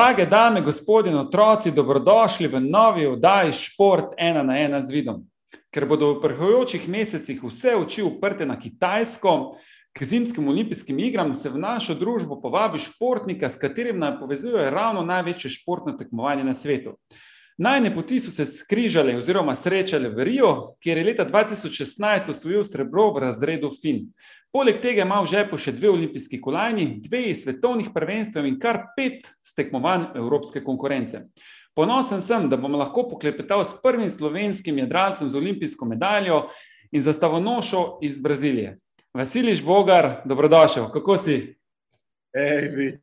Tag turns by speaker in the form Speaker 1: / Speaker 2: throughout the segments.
Speaker 1: Drage dame, gospodje in otroci, dobrodošli v novi oddaji Šport ena na ena z vidom. Ker bodo v prihajajočih mesecih vse oči uprte na Kitajsko, k zimskim olimpijskim igram se v našo družbo povabi športnika, s katerim naj povezuje ravno največje športno tekmovanje na svetu. Najne poti so se skrižale oziroma srečale v Rio, kjer je leta 2016 osvojil srebro v razredu Fin. Poleg tega ima v žepu še dve olimpijski kolajni, dve iz svetovnih prvenstv in kar pet stekmovanj evropske konkurence. Ponosen sem, da bom lahko poklepetal s prvim slovenskim jadralcem z olimpijsko medaljo in zastavonošo iz Brazilije. Vasiliš Bogar, dobrodošel, kako si?
Speaker 2: Ej,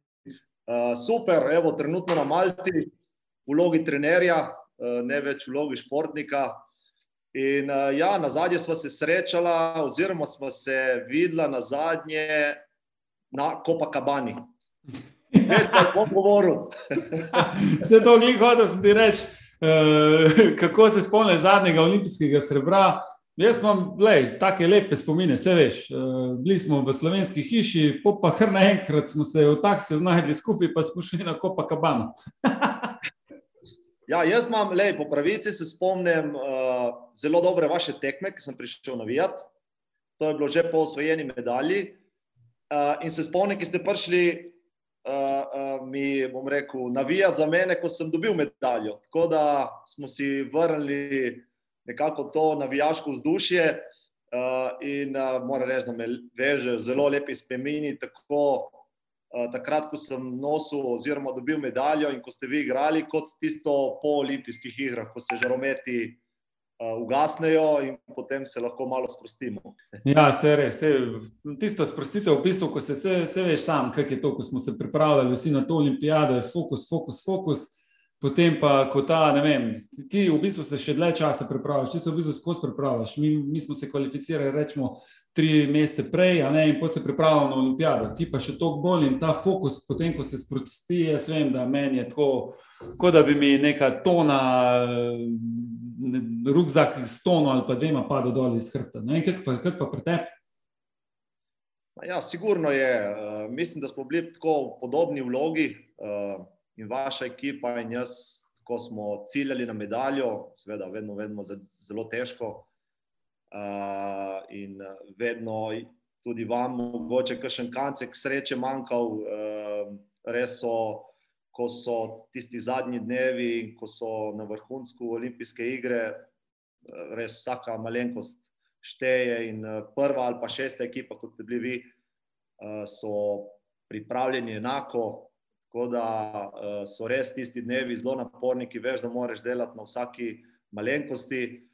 Speaker 2: uh, super, evo, trenutno na Malti, v vlogi trenerja, uh, ne več vlogi športnika. In uh, ja, na zadnje smo se srečala, oziroma smo se videla na zadnje na Copacabani. Več pa bom govoril.
Speaker 1: Vse to glih hodil, sem ti reč, uh, kako se spomniš zadnjega olimpijskega srebra. Jaz imam, lej, take lepe spomine, vse veš. Bili smo v slovenski hiši, pa kar naenkrat smo se v taksiju znašli skupaj, pa smo šli na Copacabana.
Speaker 2: Ja, jaz imam, lej, po pravici se spomnim uh, zelo dobre vaše tekme, ki sem prišel navijati. To je bilo že po osvojeni medalji. Uh, in se spomnim, ki ste prišli uh, uh, mi, bom rekel, navijati za mene, ko sem dobil medaljo. Tako da smo si vrnili nekako to navijaško vzdušje. Uh, in uh, moram reči, da me veže zelo lepi spomini, tako takrat, ko sem nosil oziroma dobil medaljo in ko ste vi igrali, kot tisto po olimpijskih igrah, ko se žarometi uh, ugasnejo in potem se lahko malo sprostimo.
Speaker 1: ja, se res. Se, tisto sprostitev v bistvu, ko se vse veš sam, kaj je to, ko smo se pripravljali vsi na to olimpijado, fokus, fokus, fokus. Potem pa, ko ta, ne vem, ti v bistvu se še dlje časa pripraviš, ti se v bistvu skozi pripraviš. Mi, mi smo se kvalificirali, rečemo, tri mesece prej, ne, in potem se pripravljamo na olimpijado. Ti pa še toliko bolj in ta fokus, potem, ko se sprosti, jaz vem, da meni je tako, kot da bi mi neka tona, rukzak s tono ali pa dvema padel dol iz hrbta. Ne, kaj pa, kaj pa pri tebi?
Speaker 2: Ja, sigurno je. Uh, mislim, da smo bili tako v podobni vlogi. Uh, in vaša ekipa in jaz, ko smo ciljali na medaljo, seveda, vedno, vedno zelo težko. Uh, in vedno tudi vam, mogoče, kakšen kancek sreče manjkal, uh, res so. Ko so tisti zadnji dnevi, ko so na vrhuncu olimpijske igre, res vsaka malenkost šteje. In prva ali pa šesta ekipa, kot ste bili vi, so pripravljeni enako, Tako da so res tisti dnevi zelo naporni, ki veš, da moraš delati na vsaki malenkosti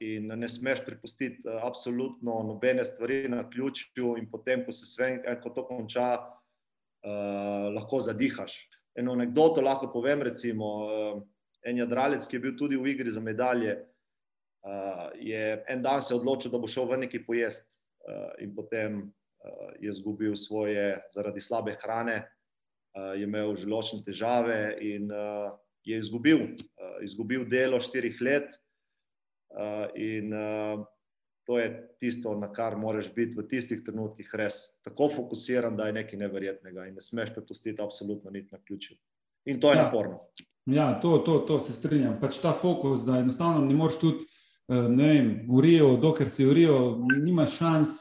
Speaker 2: in ne smeš pripustiti uh, absolutno nobene stvari na ključju, in potem, ko se vse ko to konča, lahko zadihaš. Eno anekdoto lahko povem, recimo, en jadralec, ki je bil tudi v igri za medalje, je en dan se odločil, da bo šel v neki pojest in potem je izgubil svoje zaradi slabe hrane je imel želočne težave in je izgubil, izgubil delo štirih let. In to je tisto, na kar moraš biti v tistih trenutkih res tako fokusiran, da je nekaj neverjetnega in ne smeš prepustiti absolutno nič na ključu. In to je ja. naporno.
Speaker 1: Ja, to, to, to se strinjam. Pač ta fokus, da enostavno ne moreš tudi, ne vem, urijo, dokler si urijo, nimaš šans,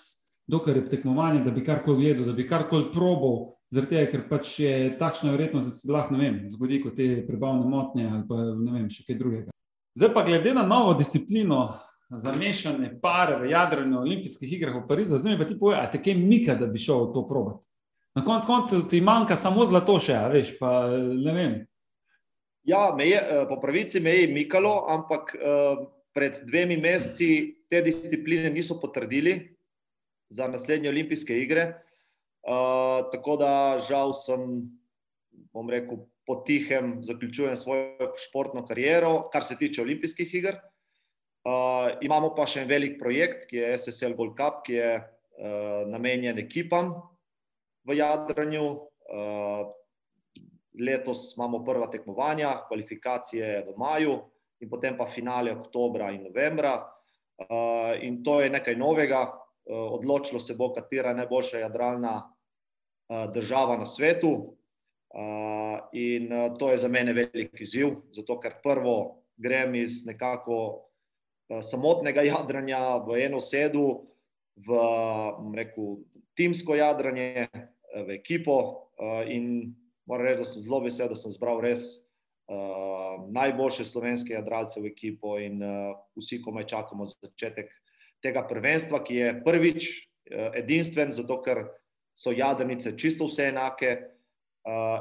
Speaker 1: dokler je tekmovanje, da bi karkoli jedel, da bi karkoli probal, Zaradi tega, ker pač je takšna verjetnost, da se lahko zgodi kot te prebavne motnje ali pa ne vem, še kaj drugega. Zdaj pa glede na novo disciplino za mešane pare v jadranju olimpijskih igrah v Parizu, zdaj mi pa ti povej, a te kaj mika, da bi šel to probat? Na koncu konca ti manjka samo zlato še, a veš, pa ne vem.
Speaker 2: Ja, je, eh, po pravici me je mikalo, ampak uh, pred dvemi meseci te discipline niso potrdili za naslednje olimpijske igre. Uh, tako da žal sem, bom rekel, potihem zaključujem svojo športno kariero, kar se tiče olimpijskih iger. Uh, imamo pa še en velik projekt, ki je SSL Gold Cup, ki je uh, namenjen ekipam v jadranju. Uh, letos imamo prva tekmovanja, kvalifikacije v maju in potem pa finale oktobra in novembra. Uh, in to je nekaj novega. Uh, odločilo se bo, katera je najboljša jadralna država na svetu. In to je za mene velik izziv, zato ker prvo grem iz nekako samotnega jadranja v eno sedu, v rekel, timsko jadranje, v ekipo. In moram reči, da sem zelo vesel, da sem zbral res najboljše slovenske jadralce v ekipo in vsi komaj čakamo za začetek tega prvenstva, ki je prvič edinstven, zato ker so jadrnice čisto vse enake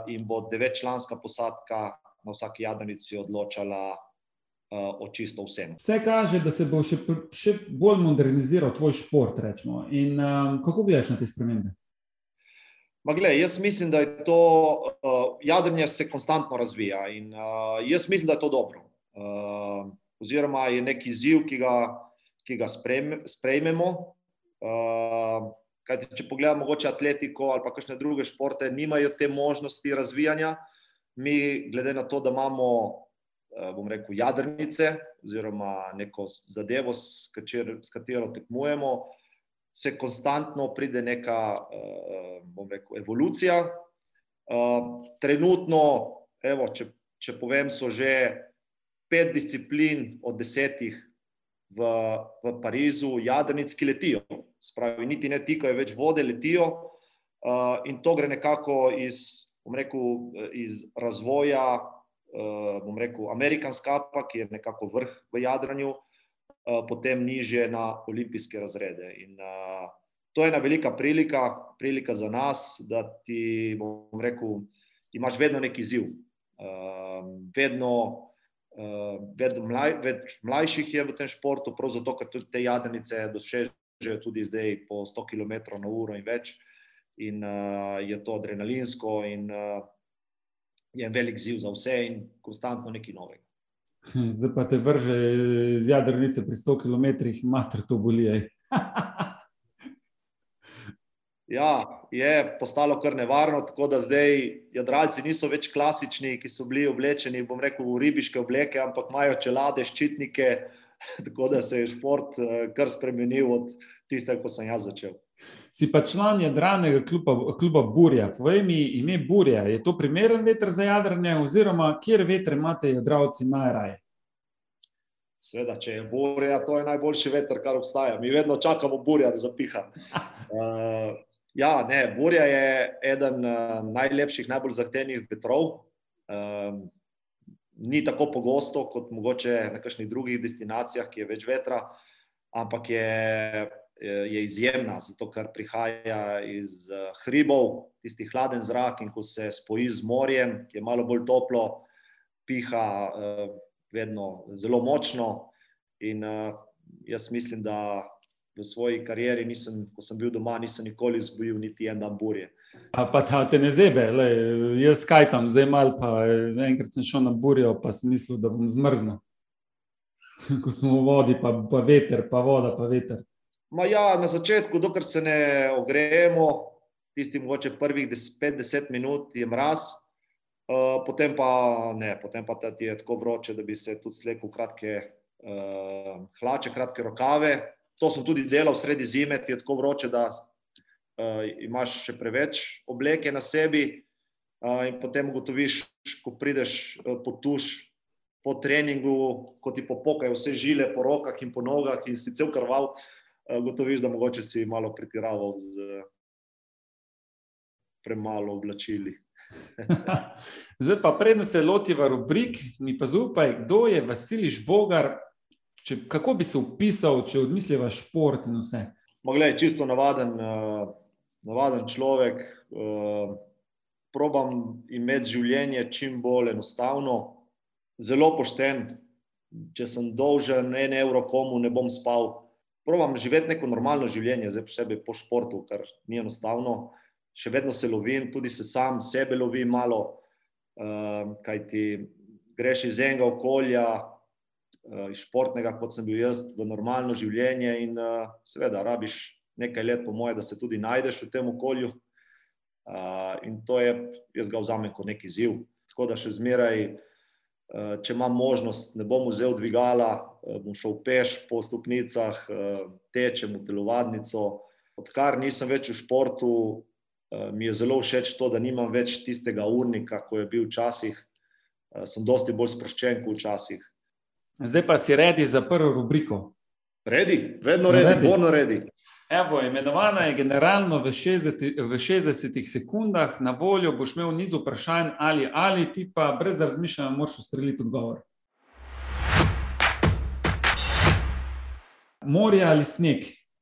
Speaker 2: in bo devetčlanska posadka na vsaki jadrnici odločala o čisto vsem.
Speaker 1: Vse kaže, da se bo še, še bolj moderniziral tvoj šport, rečemo. In kako gledaš na te spremembe?
Speaker 2: Ma glej, jaz mislim, da je to, jadranje se konstantno razvija in jaz mislim, da je to dobro. Oziroma je neki izziv, ki ga, ki ga sprejmemo. Kajti če pogledamo mogoče atletiko ali pa kakšne druge športe, nimajo te možnosti razvijanja. Mi, glede na to, da imamo, bom rekel, jadrnice oziroma neko zadevo, s s katero tekmujemo, se konstantno pride neka, bom rekel, evolucija. Trenutno, evo, če, če povem, so že pet disciplin od desetih v, v Parizu jadrnic, ki letijo. Se pravi, niti ne tikajo več vode, letijo. In to gre nekako iz, rekel, iz razvoja, bom rekel, American Cupa, ki je nekako vrh v jadranju, potem nižje na olimpijske razrede. In to je ena velika prilika, prilika za nas, da ti, bom rekel, imaš vedno neki izziv. Vedno, vedno več mlajših je v tem športu, prav zato, ker tudi te jadrnice dosežejo tudi zdaj po sto kilometrov na uro in več. In je to adrenalinsko in je velik izziv za vse in konstantno nekaj novega.
Speaker 1: Zdaj pa te vrže z jadrnice pri sto kilometrih, mater, to boli,
Speaker 2: Ja, je postalo kar nevarno, tako da zdaj jadralci niso več klasični, ki so bili oblečeni, bom rekel, v ribiške obleke, ampak imajo čelade, ščitnike, tako da se je šport kar spremenil od tistega, ko sem jaz začel.
Speaker 1: Si pa član jadralnega kluba, kluba Burja. Povej mi ime Burja, je to primeren veter za jadranje oziroma kateri veter imate jadralci najraje?
Speaker 2: Seveda, če je burja, to je najboljši veter, kar obstaja. Mi vedno čakamo burja, da zapiha. Ja, ne, burja je eden najlepših, najbolj zahtevnih vetrov. Ni tako pogosto kot mogoče na kakšnih drugih destinacijah, ki je več vetra, ampak je, je izjemna, zato ker prihaja iz hribov, tisti hladen zrak, in ko se spoji z morjem, ki je malo bolj toplo, piha vedno zelo močno. In jaz mislim, da v svoji karieri nisem, ko sem bil doma, nisem nikoli izgubil niti en dan burje.
Speaker 1: A pa ta te ne zebe, glej, jaz kajtam zdaj malo, pa enkrat sem šel na burjo, pa sem mislil, da bom zmrznil. Ko sem v vodi, pa, pa veter, pa voda, pa veter.
Speaker 2: Ma ja, na začetku, dokler se ne ogrejemo, tistih mogoče prvih pet, deset minut je mraz, potem pa ne, potem pa ti je tako vroče, da bi se tudi slekel kratke hlače, kratke rokave. To sem tudi delal sredi zime, ti je tako vroče, da imaš še preveč obleke na sebi. In potem ugotoviš, ko prideš pod tuš po treningu, ko ti popukajo vse žile po rokah in po nogah in si cel krvav, ugotoviš, da mogoče si malo pretiraval s premalo oblačili.
Speaker 1: Zdaj pa, preden se lotiva rubrik, mi pa zaupaj, kdo je Vasilij Žbogar, če, kako bi se opisal, če odmisliva šport in vse?
Speaker 2: Ma glej, čisto navaden, navaden človek. Probam imeti življenje čim bolj enostavno, zelo pošten. Če sem dolžen en evro komu, ne bom spal. Probam živeti neko normalno življenje, zdaj posebej po športu, kar ni enostavno. Še vedno se lovim, tudi se sam sebe lovim malo, kajti greš iz enega okolja, iz športnega, kot sem bil jaz, v normalno življenje in seveda rabiš nekaj let, po moje, da se tudi najdeš v tem okolju. In to je, jaz ga vzamem kot neki izziv. Tako da še zmeraj, če imam možnost, ne bom vzel dvigala, bom šel peš po stopnicah, tečem v telovadnico. Odkar nisem več v športu, mi je zelo všeč to, da nimam več tistega urnika, ko je bil včasih. Sem dosti bolj sproščen kot včasih.
Speaker 1: Zdaj pa si redi za prvo rubriko.
Speaker 2: Redi, vedno redi, bolno redi.
Speaker 1: Evo, imenovana je generalno v 60, v 60 sekundah, na voljo boš imel niz vprašanj ali ali ti pa brez razmišljanja moraš ustreliti odgovor. Morje ali sneg?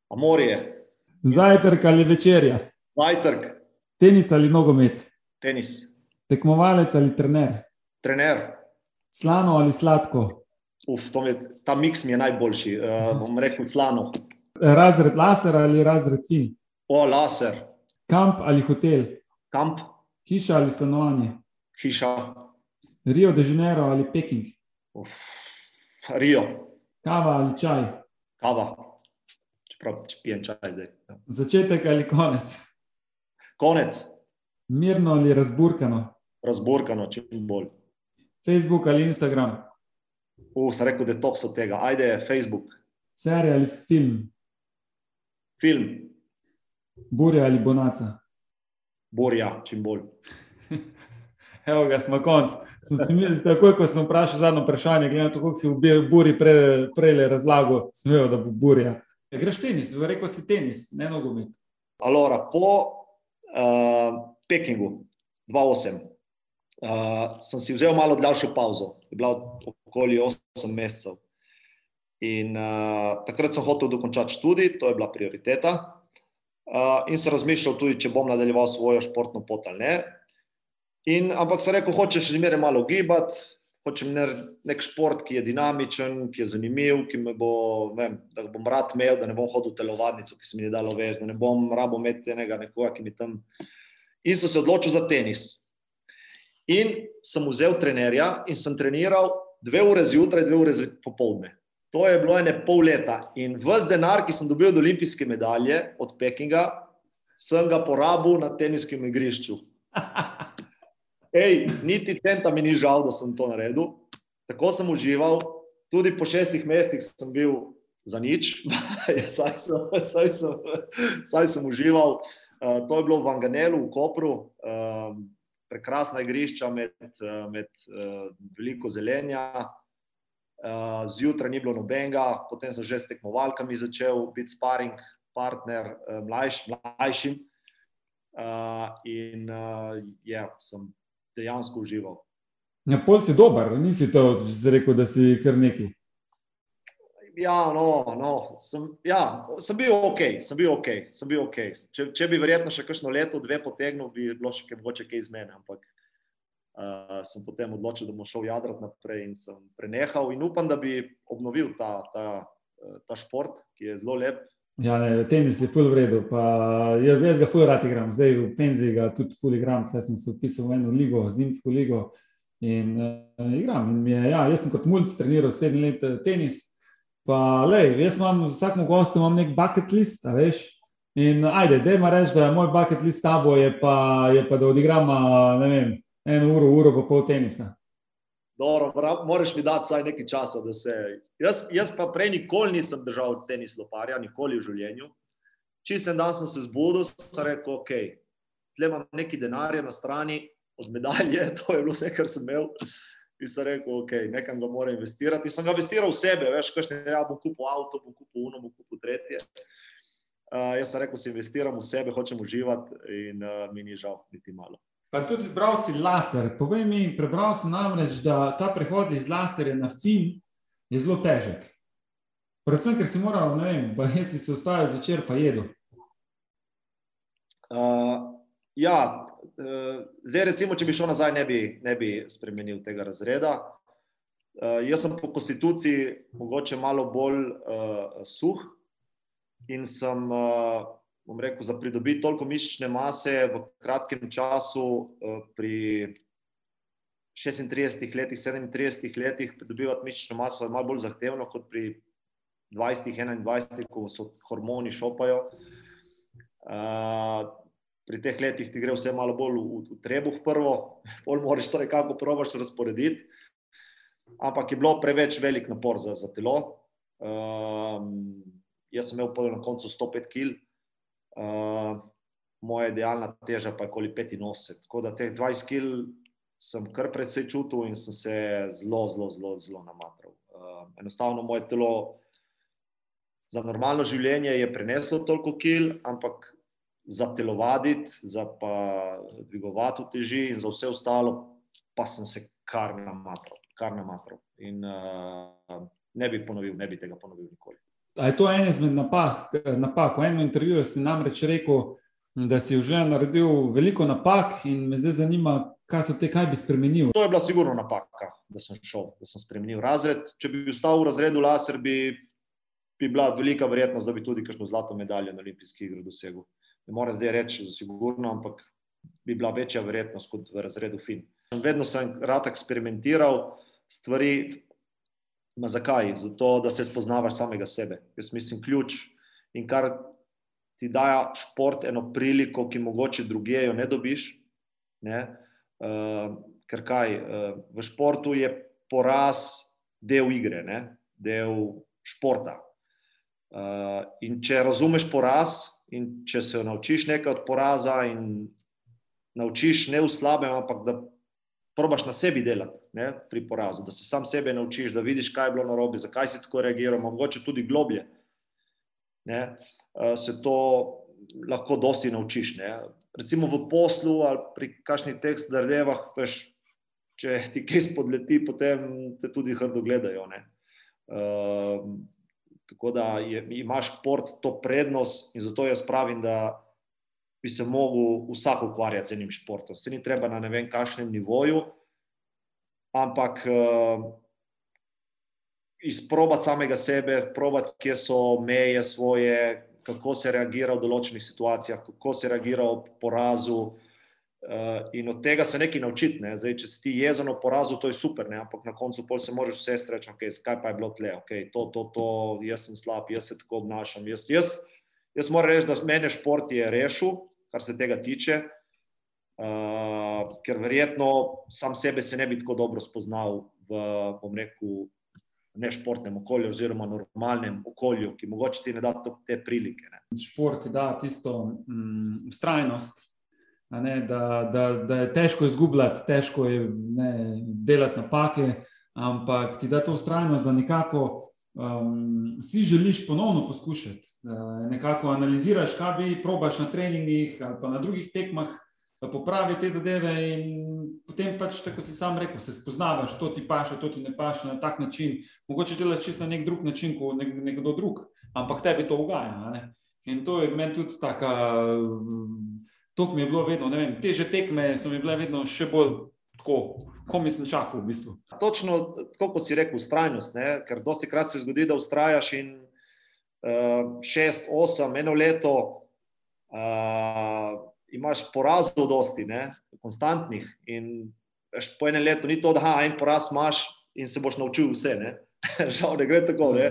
Speaker 2: A morje,
Speaker 1: Zajtrk ali večerja?
Speaker 2: zajtrk,
Speaker 1: Tenis ali nogomet?
Speaker 2: tenis,
Speaker 1: Tekmovalec ali trener?
Speaker 2: trener.
Speaker 1: Slano ali sladko?
Speaker 2: Uf, je, ta miks mi je najboljši. Uh, bom rekel slano.
Speaker 1: Razred laser ali razred fin?
Speaker 2: O, laser,
Speaker 1: Kamp ali hotel?
Speaker 2: kamp,
Speaker 1: Hiša ali stanovanje?
Speaker 2: hiša,
Speaker 1: Rio de Janeiro ali Peking?
Speaker 2: uf, Rio,
Speaker 1: Kava ali čaj?
Speaker 2: kava. Čeprav če pijem čaj zdaj. ja.
Speaker 1: Začetek ali konec?
Speaker 2: Konec,
Speaker 1: Mirno ali razburkano?
Speaker 2: razburkano, čim bolj.
Speaker 1: Facebook ali Instagram?
Speaker 2: Uf, sem rekel, detoks od tega. Ajde, Facebook,
Speaker 1: Serija ali film?
Speaker 2: film,
Speaker 1: Burja ali bonaca?
Speaker 2: borja, čim bolj.
Speaker 1: Evo ga, smo konc. Sem si mislil, takoj, ko sem vprašal zadnjo vprašanje, glede na to, kako si v Buri prej, prej razlagal, sem vedel, da bo burja. Ja, greš tenis, rekel si tenis, ne nogomet.
Speaker 2: Alora, po uh, Pekingu 2008 uh, sem si vzel malo daljšo pauzo, je bila okoli 8 mesecev. In uh, takrat sem hotel dokončati študij, to je bila prioriteta. Uh, in sem razmišljal tudi, če bom nadaljeval svojo športno pot ali ne. In, ampak sem rekel, hočeš še zmeraj malo gibati, hočem narediti nek šport, ki je dinamičen, ki je zanimiv, ki me bo, vem, da bom rad imel, da ne bom hodil v telovadnico, ki se mi je dalo več, da ne bom rabo imeti enega nekoga, ki mi tam. In sem se odločil za tenis. In sem vzel trenerja in sem treniral dve ure zjutraj, dve ure popoldne. To je bilo ene pol leta. In vse denar, ki sem dobil od olimpijske medalje, od Pekinga, sem ga porabil na teniskem igrišču. Ej, niti centa mi ni žal, da sem to naredil. Tako sem užival, tudi po šestih mesecih sem bil za nič, Ja, saj, sem, saj, sem, saj sem užival. Uh, to je bilo v Anganelu, v Kopru, um, prekrasna igrišča med, uh, med uh, veliko zelenja. Uh, zjutraj ni bilo nobenega, potem sem že s tekmovalkami začel biti sparing partner mlajš, mlajšim. In ja, sem dejansko užival.
Speaker 1: Ja, pol si dober, nisi to rekel, da si kar neki.
Speaker 2: Ja, no, no, sem, ja, sem bil ok, sem bil ok. Sem bil okay. Če, če bi verjetno še kakšno leto, dve potegnil, bi bilo še kaj, mogoče kaj iz mene. Ampak uh, sem potem odločil, da bom šel jadrati naprej in sem prenehal. In upam, da bi obnovil ta, ta, eh, ta šport, ki je zelo lep.
Speaker 1: Ja, ne, tenis je full v redu. Pa jaz, jaz ga full rad igram, zdaj v penziji ga tudi full igram. Zdaj sem se upisal v eno ligo, zimsko ligo in uh, igram. In je, ja, jaz sem kot mulj treniral sedem let tenis. Pa, lej, jaz imam z vsakim gostom imam nek bucket list, veš. In ajde, da ima reči, da je moj bucket list s tabo, je pa, je pa da odigram, ne vem, eno uro, uro pa pol tenisa.
Speaker 2: Dobro, moraš mi dati vsaj nekaj časa, da se. Jaz, jaz pa prej nikoli nisem držal tenis loparja, nikoli v življenju. Čist en dan sem se zbudil, sem rekel, ok, tle imam nekaj denarja na strani od medalje, to je bilo vse, kar sem imel. In sem rekel, ok, nekam ga moram investirati. In sem ga investiral v sebe, veš, kaj še ja, bom kupil avto, bom kupil uno, bom kupil tretje. Uh, jaz sem rekel, si investiram v sebe, hočem uživati in uh, mi ni žal, niti malo.
Speaker 1: Pa tudi izbral si laser. Povej mi, prebral sem namreč, da ta prehod iz laserja na fin je zelo težek. Predvsem, ker si moral, ne vem, pa jaz si se ustavil zvečer pa jedel.
Speaker 2: Uh, ja, uh, zdaj, recimo, če bi šel nazaj, ne bi, ne bi spremenil tega razreda. Uh, jaz sem po konstituciji mogoče malo bolj uh, suh in sem, uh, bom rekel, za pridobiti toliko mišične mase v kratkem času, uh, pri 36 letih, 37 letih, pridobivati mišično maso je malo bolj zahtevno kot pri 20, 21, ko so hormoni šopajo. Uh, pri teh letih ti gre vse malo bolj v, v trebuh, prvo, bolj moraš to nekako probaš razporediti. Ampak je bilo preveč velik napor za, za telo. Um, jaz sem imel na koncu 105 kg. Uh, moja idealna teža pa je okoli 85. Tako da teh 20 kg sem kar precej čutil in sem se zelo, zelo, zelo, zelo namatral. Uh, enostavno moje telo za normalno življenje je preneslo toliko kil, ampak za telovaditi, za pa dvigovati teži in za vse ostalo, pa sem se kar namatral. Kar namatral. In uh, ne bi ponovil, ne bi tega ponovil nikoli.
Speaker 1: A je to ena izmed napak? napak? V enem intervjuju si namreč rekel, da si že naredil veliko napak in me zdaj zanima, kaj so te, kaj bi spremenil.
Speaker 2: To je bila sigurno napaka, da sem šel, da sem spremenil razred. Če bi ostal v razredu laser, bi, bi bila velika verjetnost, da bi tudi kakšno zlato medaljo na olimpijskih igrah dosegel. Ne morem zdaj reči, da je sigurno, ampak bi bila večja verjetnost kot v razredu fin. Vedno sem rad eksperimentiral stvari. Ma zakaj? Zato, da se spoznavaš samega sebe. Jaz mislim, ključ in kar ti daje šport eno priliko, ki mogoče druge jo ne dobiš. Ne? Uh, ker kaj? Uh, v športu je poraz del igre, ne? del športa. Uh, in če razumeš poraz, in če se naučiš nekaj od poraza, in naučiš ne v slabem, ampak da probaš na sebi delati ne, pri porazu, da se sam sebe naučiš, da vidiš, kaj je bilo narobe, zakaj si tako reagiral, mogoče tudi globlje. Ne, se to lahko dosti naučiš. Ne. Recimo v poslu ali pri kakšnih teh zdravljevah, če ti kaj spodleti, potem te tudi hrdo gledajo. Uh, tako da je, imaš šport to prednost in zato jaz pravim, da bi se lahko vsak ukvarjal z enim športom. Se ni treba na ne vem kakšnem nivoju, ampak uh, izprobati samega sebe, probati, kje so meje svoje, kako se reagira v določenih situacijah, kako se reagira v porazu. Uh, in od tega se nekaj naučiti. Ne? Zdaj, če si ti jezen v porazu, to je super, ne? ampak na koncu se moraš vse streči, okay, kaj pa je bilo tle, okay, to, to, to, jaz sem slab, jaz se tako obnašam. Jaz, jaz, jaz moram reči, da mene šport je rešil, kar se tega tiče. Uh, ker verjetno sam sebe se ne bi tako dobro spoznal v, bom rekel, nešportnem okolju, oziroma normalnem okolju, ki mogoče ti ne da te prilike. Ne.
Speaker 1: Šport da tisto um, ustrajnost, ne, da, da, da je težko izgubljati, težko je ne, delati napake, ampak ti da to ustrajnost, da nekako um, si želiš ponovno poskušati. Uh, nekako analiziraš, kaj bi probaš na treningih ali pa na drugih tekmah popravi te zadeve, in potem pač, tako si sam rekel, se spoznavaš, to ti paše, to ti ne paše na tak način. Mogoče delaš čisto na nek drug način, kot nek, nekdo drug, ampak tebi to ugaja. In to je meni tudi tako, to mi je bilo vedno, ne vem, teže tekme so mi bile vedno še bolj tako, ko mi sem čakal v bistvu.
Speaker 2: Točno tako, kot si rekel, ustrajnost, ne? ker dosti krat se zgodi, da ustrajaš in uh, šest, osem, eno leto. Uh, imaš porazov, dosti, ne, konstantnih. In veš, po enem letu ni to, da ha, en poraz imaš in se boš naučil vse. Ne. Žal ne gre tako. Ne.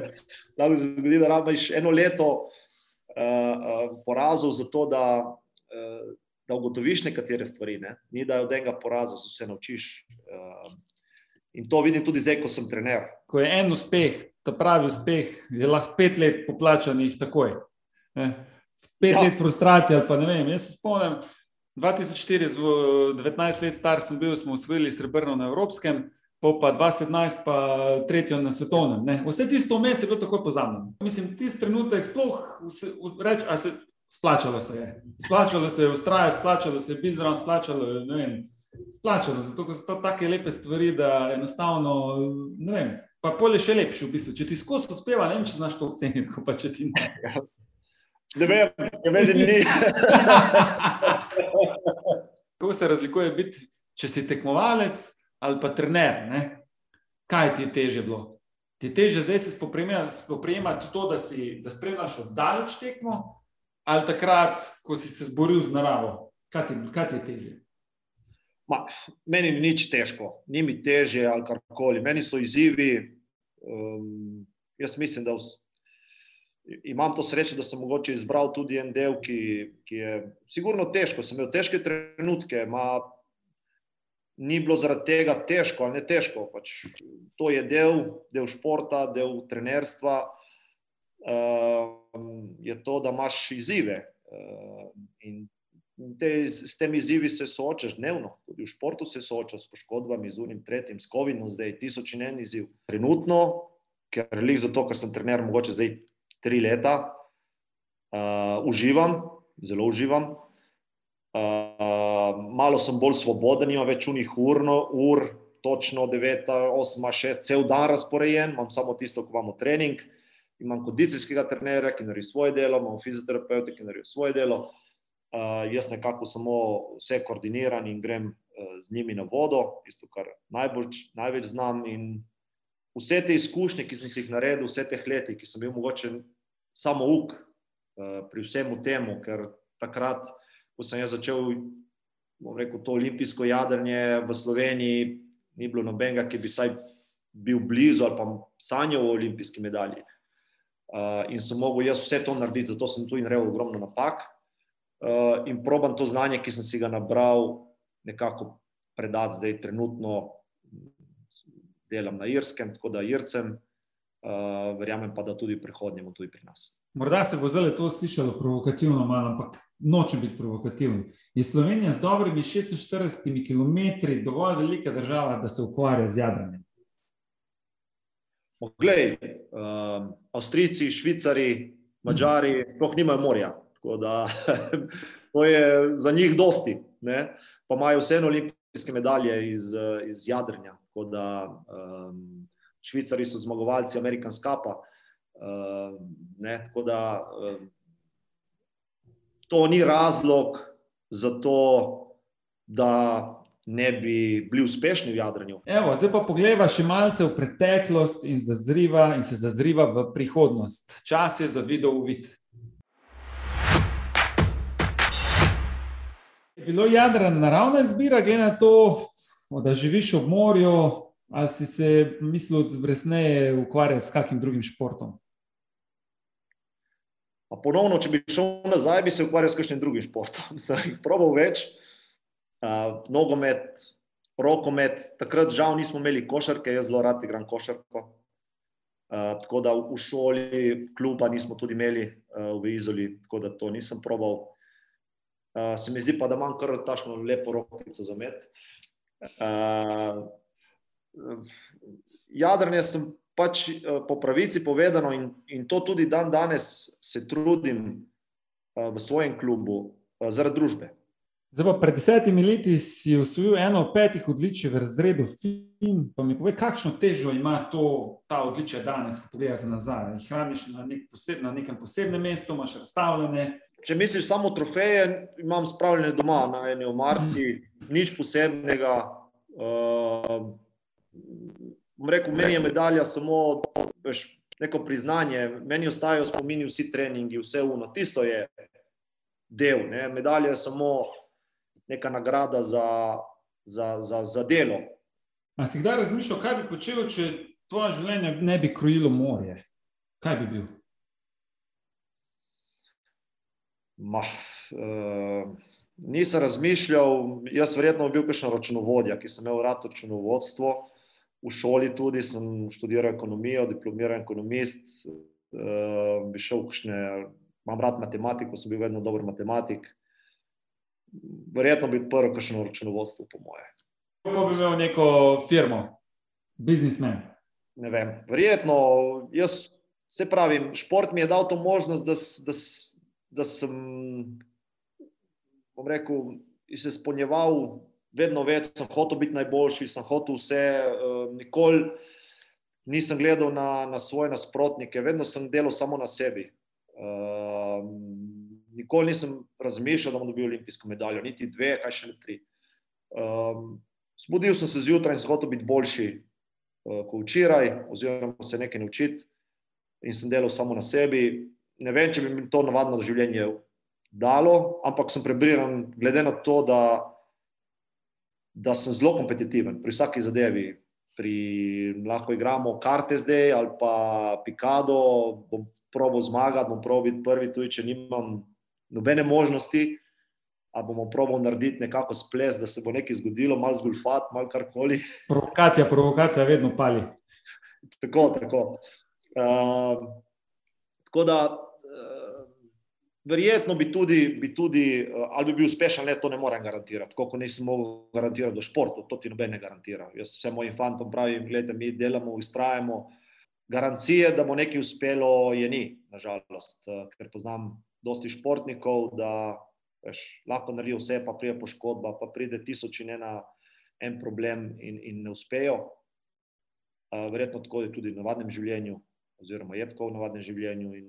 Speaker 2: Lahko se zgodi, da rabiš eno leto uh, uh, porazov, zato da, uh, da ugotoviš nekatere stvari. Ne. Ni da od enega poraza se vse naučiš. Uh, in to vidim tudi zdaj, ko sem trener.
Speaker 1: Ko je en uspeh, ta pravi uspeh, je lahko pet let poplačanih takoj. Ne pet ja. let frustracije. Pa, vem, jaz se spomnim, 2004, 19 let star sem bil, smo usvojili srebrno na Evropskem. Pa 2017, pa tretjo na svetovnem. Ne. Vse tisto vmes je bilo tako pozabljeno. Mislim, tisti trenutek sploh reči, da se splačalo se je. Splačalo se je ustrajati, splačalo se je biti zdrav, splačalo je ne vem. Splačalo, zato so to tako lepe stvari, da enostavno ne vem. Pa polje še lepše v bistvu. Če ti skozi uspeva, ne vem, če znaš to oceniti, pa če ti ne.
Speaker 2: Ne vem, me že ni.
Speaker 1: Kako se razlikuje biti, če si tekmovalec ali pa trener? Ne? Kaj ti je teže bilo? Ti je teže zdaj se spoprijemati to, da, si, da spremljaš oddaleč tekmo, ali takrat, ko si se zboril z naravo? Kaj ti, kaj ti je teže?
Speaker 2: Ma, meni ni nič težko, ni mi teže ali karkoli. Meni so izzivi. Um, jaz mislim, da vse imam to srečo, da sem mogoče izbral tudi en del, ki, ki je sigurno težko. Sem imel težke trenutke, ma, ni bilo zaradi tega težko ali ne težko. Pač, to je del, del športa, del trenerstva. Uh, je to, da imaš izzive. Uh, in te, s temi izzivi se soočaš dnevno, tudi v športu se soočaš s poškodbami, z unim, tretjim, s COVID-om, zdaj tisoč in en izziv. Trenutno, ker je zato, ker sem trener, mogoče zdaj tri leta, uh, uživam, zelo uživam. Uh, malo sem bolj svoboden, imam več unih urno, ur, točno 9, 8, 6, cel dan razporejen, imam samo tisto, ko imamo trening. Imam kondicijskega trenera, ki naredi svoje delo, imam fizioterapeuta, ki naredi svoje delo. Uh, Uh, jaz nekako samo vse koordiniram in grem uh, z njimi na vodo, tisto, kar najbolj, največ znam. In vse te izkušnje, ki sem si jih naredil, vse te leti, ki sem bil mogoče samo uk uh, pri vsemu temu, ker takrat, ko sem začel rekel, to olimpijsko jadrnje v Sloveniji, ni bilo nobenega, ki bi vsaj bil blizu ali pa sanjal o olimpijski medalji. Uh, in sem mogel jaz vse to narediti, zato sem tu in naredil ogromno napak. Eh, in probam to znanje, ki sem si ga nabral, nekako predati zdaj, trenutno delam na Irskem, tako da Ircem, uh, verjamem pa, da tudi v prihodnjem, tudi pri nas.
Speaker 1: Morda se bo zdaj to slišalo provokativno, malo, ampak nočem biti provokativen. Je Slovenija z dobrimi 46 km dovolj velika država, da se ukvarja z jadranjem?
Speaker 2: Poglej, uh, Avstrijci, Švicari, Mačari, sploh nimajo morja. Tako da to je za njih dosti. Ne? Pa imajo vseeno olimpijske medalje iz, iz jadrnja. Tako da um, Švicari so zmagovalci American Skapa. Um, tako da um, to ni razlog za to, da. Ne bi bili uspešni v jadranju.
Speaker 1: Evo, zdaj pa pogleda še malce v preteklost in, zazriva, in se zazriva v prihodnost. Čas je za video uvid. Je bilo jadran naravna izbira, glede na to, da živiš ob morju, ali si se mislil, da resneje ukvarjati s kakim drugim športom?
Speaker 2: Pa ponovno, če bi šel nazaj, bi se ukvarjal s kakšnim drugim športom. Sem jih probal več, uh, nogomet, rokomet. Takrat žal nismo imeli košarke, jaz zelo rad igram košarko. Uh, tako da v šoli, kluba nismo tudi imeli uh, v Izoli, tako da to nisem probal. Uh, se mi zdi pa, da imam kar tašno lepo rokico za met. Uh, jadranje sem pač uh, po pravici povedano in, in to tudi dan danes se trudim uh, v svojem klubu uh, zaradi družbe.
Speaker 1: Zdaj, pa pred desetimi leti si usvojil eno od petih odličij v razredu film. Pa mi povej, kakšno težo ima to, ta odličje danes, ko pogledaš nazaj. Jih hraniš na, nek poseb, na nekem posebnem mestu, imaš razstavljene.
Speaker 2: Če misliš samo trofeje, imam spravljene doma na eni omarci, nič posebnega. Uh, rekel, meni je medalja samo veš, neko priznanje, meni ostajajo spomini vsi treningi, vse uno. Tisto je del, ne? medalja je samo neka nagrada za, za, za, za delo.
Speaker 1: A si kdaj razmišljal, kaj bi počel, če tvoje življenje ne bi krojilo morje? Kaj bi bil?
Speaker 2: Ma, uh, nisem razmišljal, jaz verjetno bi bil kakšen računovodja, ki sem imel rad računovodstvo. V šoli tudi sem študiral ekonomijo, diplomiran ekonomist. Uh, bi šel kakšne, imam rad matematiko, sem bil vedno dober matematik. Verjetno bi odprl kakšno računovodstvo, po moje.
Speaker 1: Kako bi imel neko firmo, biznismen?
Speaker 2: Ne vem, verjetno, jaz se pravim, šport mi je dal to možnost, da, da da sem, bom rekel, se spolnjeval vedno več, sem hotel biti najboljši, sem hotel vse, uh, nikoli nisem gledal na, na svoje nasprotnike, vedno sem delal samo na sebi. Uh, nikoli nisem razmišljal, da bom dobil olimpijsko medaljo, niti dve, kaj še ne tri. Um, Zbudil sem se zjutraj in sem hotel biti boljši uh, kot včeraj, oziroma se nekaj naučiti, in sem delal samo na sebi ne vem, če bi mi to navadno življenje dalo, ampak sem prebriran, glede na to, da, da sem zelo kompetitiven pri vsaki zadevi. Pri, lahko igramo karte zdaj ali pa Pikado, bom probo zmagati, bom probo biti prvi, tudi če nimam nobene možnosti. A bomo probali narediti nekako sples, da se bo nekaj zgodilo, malo zgulfat, malo karkoli.
Speaker 1: Provokacija, provokacija vedno pali.
Speaker 2: tako, tako. Uh, tako da verjetno bi tudi, bi tudi, ali bi bil uspešen, le to ne morem garantirati. Tako kot nisem mogel garantirati do športu, to ti noben ne garantira. Jaz vsem mojim fantom pravim, gledajte, mi delamo, ustrajamo. Garancije, da bo nekaj uspelo, je ni, nažalost, ker poznam dosti športnikov, da veš, lahko naredijo vse, pa pride poškodba, pa pride tisoč in ena en problem in, in ne uspejo. Uh, verjetno tako je tudi v navadnem življenju, oziroma je tako v navadnem življenju. In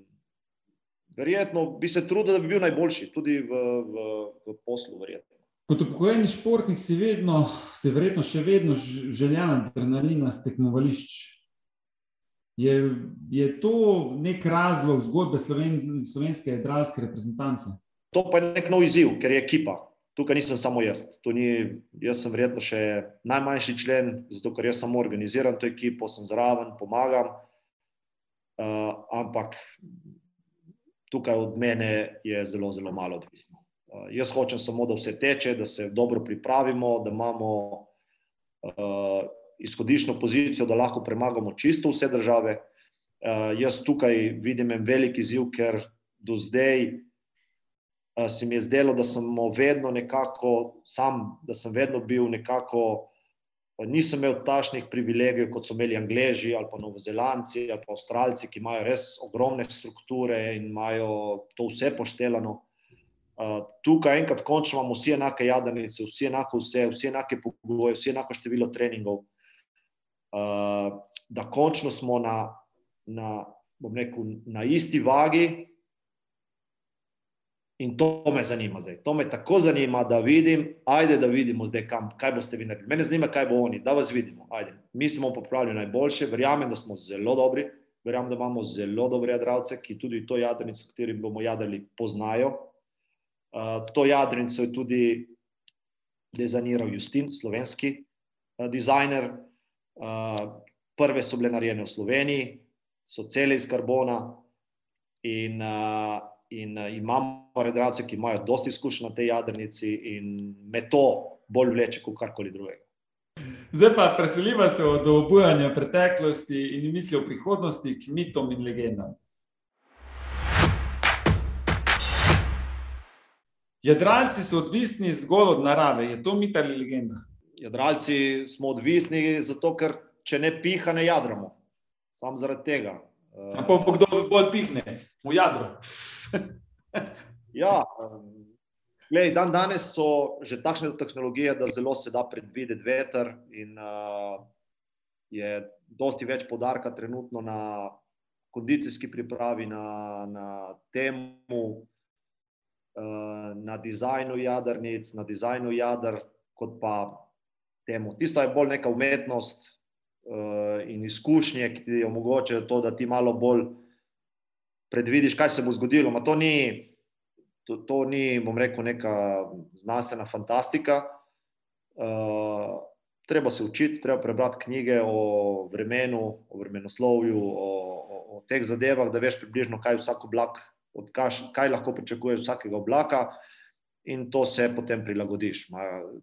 Speaker 2: verjetno bi se trudil, da bi bil najboljši, tudi v, v, v poslu. Verjetno.
Speaker 1: Kot upokojeni športnik si, vedno, si verjetno še vedno željan adrenalina z tekmovališč. Je, je to nek razlog zgodbe sloven, slovenske jadralske reprezentance?
Speaker 2: To pa je nek nov izziv, ker je ekipa. Tukaj nisem samo jaz. Ni, jaz sem verjetno še najmanjši člen, zato ker jaz samo organiziram to ekipo, sem zraven, pomagam. Uh, ampak tukaj od mene je zelo, zelo malo odvisno. Uh, jaz hočem samo, da vse teče, da se dobro pripravimo, da imamo uh, izhodiščno pozicijo, da lahko premagamo čisto vse države. Uh, jaz tukaj vidim en velik izziv, ker do zdaj uh, se mi je zdelo, da sem vedno nekako sam, da sem vedno bil nekako. Nisem imel tašnih privilegijev, kot so imeli Angleži ali pa Novozelandci ali pa Avstralci, ki imajo res ogromne strukture in imajo to vse pošteljeno. Uh, tukaj, enkrat, končno imamo vsi enake jadrnice, vsi enako vse, vsi enake pogoje, vsi enako število treningov. Uh, da končno smo na, na, rekel, na isti vagi, In to me zanima zdaj. To me tako zanima, da vidim, ajde, da vidimo zdaj, kam, kaj boste vi naredili. Mene zanima, kaj bo oni, da vas vidimo. Ajde. Mi smo popravili najboljše, verjamem, da smo zelo dobri, verjamem, da imamo zelo dobre jadravce, ki tudi to jadrnico, kateri bomo jadrali, poznajo. Uh, to jadrnico je tudi dizajniral Justin, slovenski uh, dizajner. Prve so bile narejene v Sloveniji, so cele iz karbona in uh, in imamo redracije, ki imajo dosti izkušenj na tej jadrnici in me to bolj vleče kot karkoli drugega.
Speaker 1: Zdaj pa preseliva se od obujanja preteklosti in misli o prihodnosti k mitom in legendam. Jadralci so odvisni zgolj od narave. Je to mit ali legenda?
Speaker 2: Jadralci smo odvisni zato, ker če ne piha, ne jadramo. Sam zaradi tega.
Speaker 1: Uh, pa kdo bolj pihne v jadro?
Speaker 2: ja, glej, dan danes so že takšne tehnologije, da zelo se da predvideti veter in uh, je dosti več podarka trenutno na kondicijski pripravi, na, na temu, uh, na dizajnu jadrnic, na dizajnu jadr, kot pa temu. Tisto je bolj neka umetnost, uh, in izkušnje, ki ti omogočajo to, da ti malo bolj predvidiš, kaj se bo zgodilo. To ni, to, to ni, bom rekel, neka znanstvena fantastika. Uh, treba se učiti, treba prebrati knjige o vremenu, o vremenoslovju, o, o, o teh zadevah, da veš približno, kaj vsak oblak, kaj, kaj lahko pričakuješ vsakega oblaka. Uh, in to se potem prilagodiš.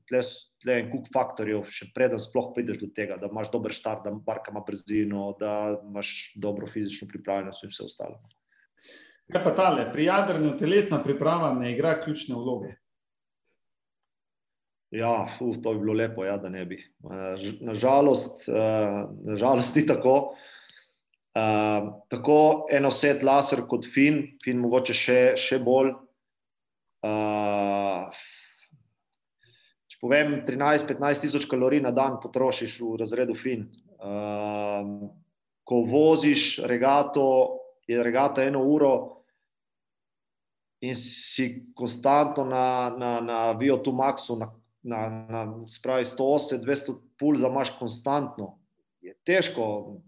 Speaker 2: Tle je en kup faktorjev, še preden sploh prideš do tega, da imaš dober štart, da barka ima brzino, da imaš dobro fizično pripravljenost in vse ostalo.
Speaker 1: Kaj pa tale, pri jadranju telesna priprava ne igra ključne vloge?
Speaker 2: Ja, uf, to bi bilo lepo, ja, da ne bi. Nažalost, nažalost ni tako. Uh, tako eno set laser kot fin, fin mogoče še, še bolj, Uh, povem, 13-15 tisoč kalorij na dan potrošiš v razredu fin. Uh, ko voziš regato, je regata eno uro in si konstantno na, na, na VO2 maxu, na, na, na spravi 108-200 pulza, imaš konstantno. Je težko,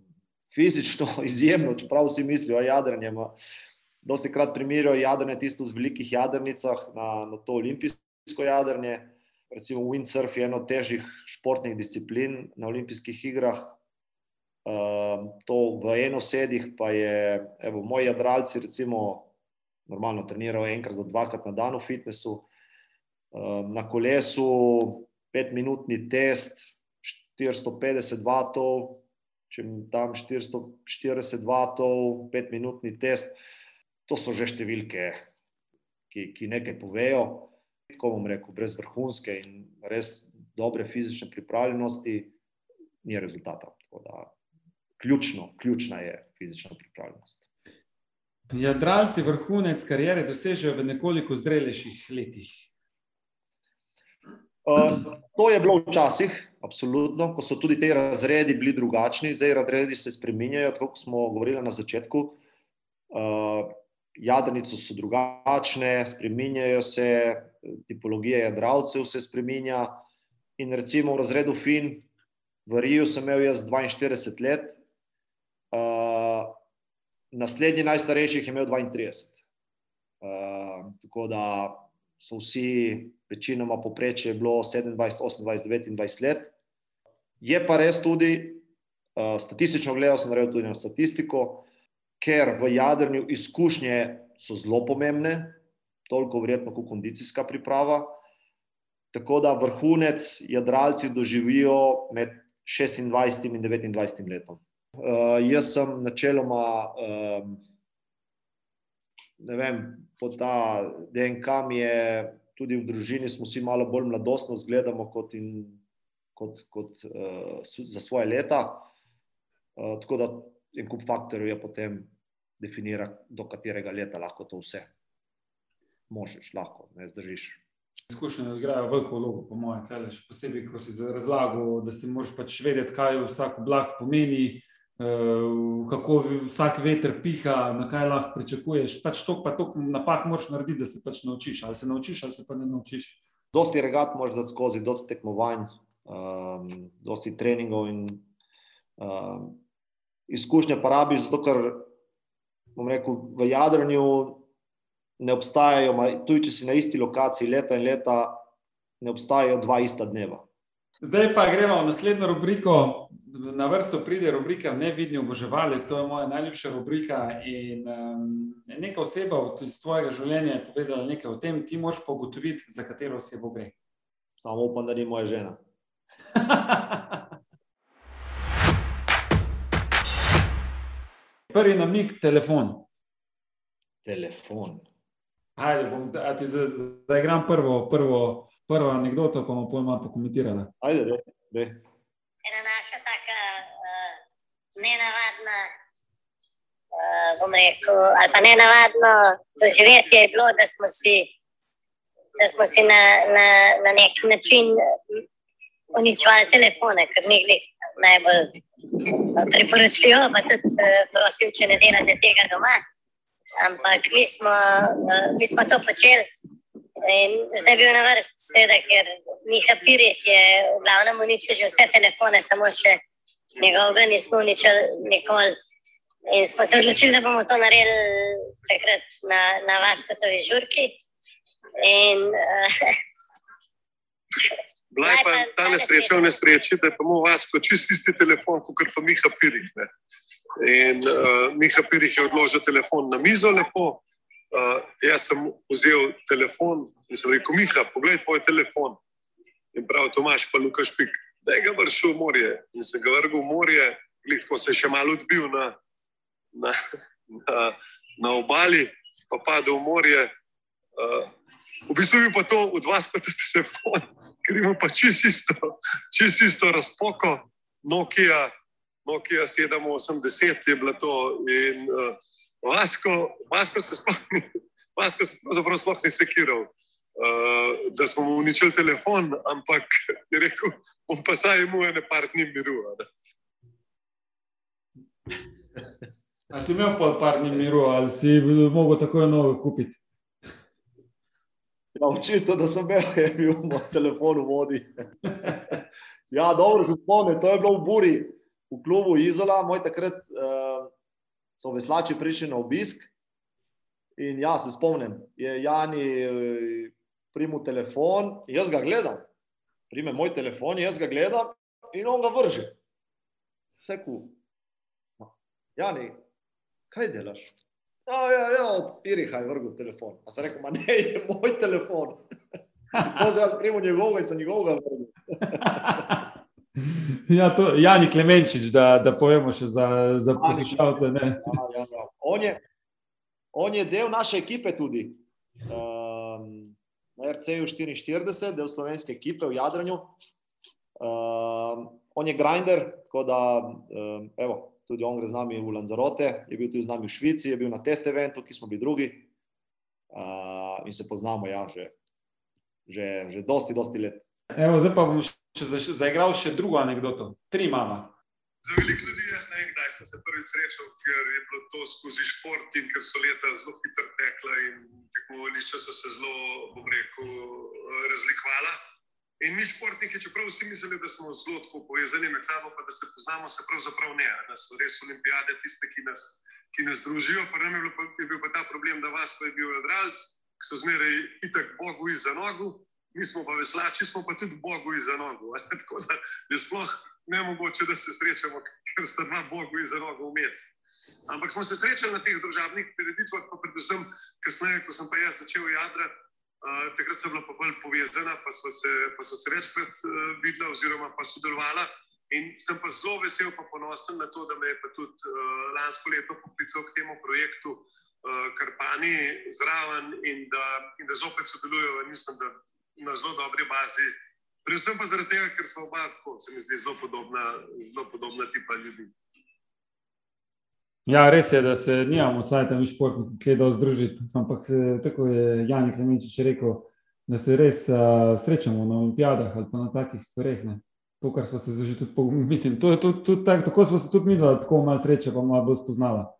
Speaker 2: fizično izjemno, čeprav si mislijo, da je jadranje. Ma, dosti krat primerjajo jadrne tisto v velikih jadrnicah na, na to olimpijsko jadrnje. Recimo windsurf je eno težjih športnih disciplin na olimpijskih igrah. Uh, to v eno sedih pa je, evo, moji jadralci recimo normalno trenirajo enkrat do dvakrat na dan v fitnessu. Uh, na kolesu petminutni test, 450 vatov, če tam 440 vatov, petminutni test to so že številke ki, ki nekaj povejo. Tako bom rekel, brez vrhunske in res dobre fizične pripravljenosti ni rezultata. Da, ključno, ključna je fizična pripravljenost.
Speaker 1: Jadralci vrhunec karijere dosežejo v nekoliko zrelejših letih.
Speaker 2: Uh, to je bilo včasih, absolutno, ko so tudi ti razredi bili drugačni, zdaj razredi se spremenjajo, tako kot smo govorili na začetku. Uh, Jadrnice so drugačne, spremenjajo se, tipologija jadralcev se spremenja. In recimo v razredu Fin, v Riju sem imel jaz 42 let, uh, naslednji najstarejši je imel 32. Uh, tako da so vsi, večinoma poprečje, bilo 27, 28, 29 let. Je pa res tudi, uh, statistično gledano, sem tudi statistiko, ker v jadrnju izkušnje so zelo pomembne, toliko verjetno kot kondicijska priprava. Tako da vrhunec jadralci doživijo med 26 in 29 letom. Uh, jaz sem načeloma, um, ne vem, po ta DNK mi je tudi v družini, smo vsi malo bolj mladostno zgledamo kot in kot, kot uh, za svoje leta. Uh, tako da en kup faktorjev je potem definira, do katerega leta lahko to vse možeš, lahko ne zdržiš.
Speaker 1: Izkušnje igrajo veliko vlogo, po mojem, tlele, še posebej, ko si razlagal, da si moraš pač vedeti, kaj vsak oblak pomeni, uh, kako vsak veter piha, na kaj lahko pričakuješ. Pač to, pa to napak moraš narediti, da se pač naučiš. Ali se naučiš, ali se pa ne naučiš.
Speaker 2: Dosti regat moraš dati skozi, dosti tekmovanj, um, dosti treningov in um, izkušnje pa rabiš, zato ker rekel, v jadranju ne obstajajo, tudi če si na isti lokaciji leta in leta, ne obstajajo dva ista dneva.
Speaker 1: Zdaj pa gremo v naslednjo rubriko. Na vrsto pride rubrika Nevidni oboževalec, to je moja najljubša rubrika. In, um, neka oseba iz tvojega življenja je povedala nekaj o tem, ti moš pa ugotoviti, za katero osebo gre.
Speaker 2: Samo upam, da ni moja žena.
Speaker 1: Prvi namik, telefon.
Speaker 2: Telefon.
Speaker 1: Ajde, bom, ti zaigram prvo, prvo, prvo anegdoto, pa bomo pojma pokomentirali.
Speaker 2: Ajde, da, da.
Speaker 3: Ena naša taka uh, nenavadna, uh, bom rekel, ali pa nenavadno doživetje je bilo, da smo si, da smo si na, na, na nek način uničevali telefone, ker ni bili najbolj priporočljivo, pa tudi uh, prosim, če ne delate tega doma. Ampak mi smo, uh, mi smo to počeli. In zdaj je bil na vrsti, seveda, ker Miha Pirih je v glavnem uničil že vse telefone, samo še njegovega nismo uničili nikoli. In smo se odločili, da bomo to naredili takrat na, na Vaskotovi žurki. In, uh,
Speaker 4: Bila je pa ta nesreča v nesreči, da je pa mu vas kot čist isti telefon, kot pa Miha Pirih. Ne. In uh, Miha Pirih je odložil telefon na mizo lepo. Uh, jaz sem vzel telefon in sem rekel, Miha, poglej tvoj telefon. In prav Tomaš, pa Lukaš Pik, da je ga vršil v morje. In sem ga vrgel v morje, glitko se je še malo odbil na, na, na, na obali, pa padel v morje. Uh, v bistvu bi pa to od vas pa ta telefon, ker ima pa čisto isto, čist isto razpoko, Nokia, Nokia 780 je bilo to. In uh, Vasko, Vasko se spomni, Vasko se pravzaprav sploh ni sekiral, uh, da smo mu uničili telefon, ampak je rekel, bom pa saj imel ene par dni miru.
Speaker 1: A si imel pa par dni miru, ali si mogel tako eno kupiti?
Speaker 2: Ja, očitno, da sem imel, je bil moj telefon v vodi. ja, dobro se spomnim, to je bilo v Buri, v klubu Izola, moj takrat. Uh, so veslači prišli na obisk. In ja, se spomnim, je Jani primil telefon jaz ga gledam. Prime moj telefon, jaz ga gledam in on ga vrže. Vse ku. Jani, kaj delaš? Ja, ja, ja odpiri, kaj vrgu telefon. A sem rekel, ne, je moj telefon. Ko se jaz primil njegovega in sem njegovega vrgu.
Speaker 1: Ja, to je Jani Klemenčič, da, da povemo še za, za poslušalce.
Speaker 2: Ja, ja, ja. On, on je del naše ekipe tudi. Uh, na RC-ju 44, del slovenske ekipe v Jadranju. Uh, on je grinder, tako da uh, evo, tudi on gre z nami v Lanzarote, je bil tudi z nami v Švici, je bil na test eventu, ki smo bili drugi uh, in se poznamo ja, že, že, že dosti, dosti let.
Speaker 1: Evo, zdaj pa bom še zaigral še drugo anegdoto. Tri mama.
Speaker 4: Za veliko ljudi jaz ne vem, kdaj sem se prvič srečal, ker je bilo to skozi šport in ker so leta zelo hitro tekla in tekmovališča so se zelo, bom rekel, razlikovala. In mi športniki, čeprav vsi mislili, da smo zelo tako povezani med sabo, pa da se poznamo, se pravzaprav ne. Da so res olimpijade tiste, ki nas, ki nas družijo. Pa nam je, bilo, je bil pa ta problem, da vas, ko je bil jadralc, ki so zmeraj itak Bogu iza nogu, mi smo pa veslači, smo pa tudi Bogu iza nogu. Tako da je sploh ne mogoče, da se srečamo, ker sta dva Bogu iza nogu vmes. Ampak smo se srečali na teh državnih prireditvah, pa predvsem kasneje, ko sem pa jaz začel jadrati takrat so bila pa bolj povezana, pa so se, pa so se večkrat uh, videla, oziroma pa sodelovala. In sem pa zelo vesel, pa ponosen na to, da me je tudi uh, lansko leto poklical k temu projektu uh, Karpani zraven in da, in da zopet sodelujejo, mislim, da na zelo dobri bazi. Predvsem pa zaradi tega, ker smo oba, tako se mi zdi, zelo podobna, zelo podobna tipa ljudi.
Speaker 1: Ja, res je, da se nijamo od sajta mi športniki, ki je dal združiti. Ampak se, tako je Janik Lemenčič rekel, da se res uh, srečamo na olimpijadah ali pa na takih stvareh. Ne. To, kar smo se že tudi, po, mislim, to, to, to, tak, tako smo se tudi mi dva tako malo sreče, pa malo bolj spoznala.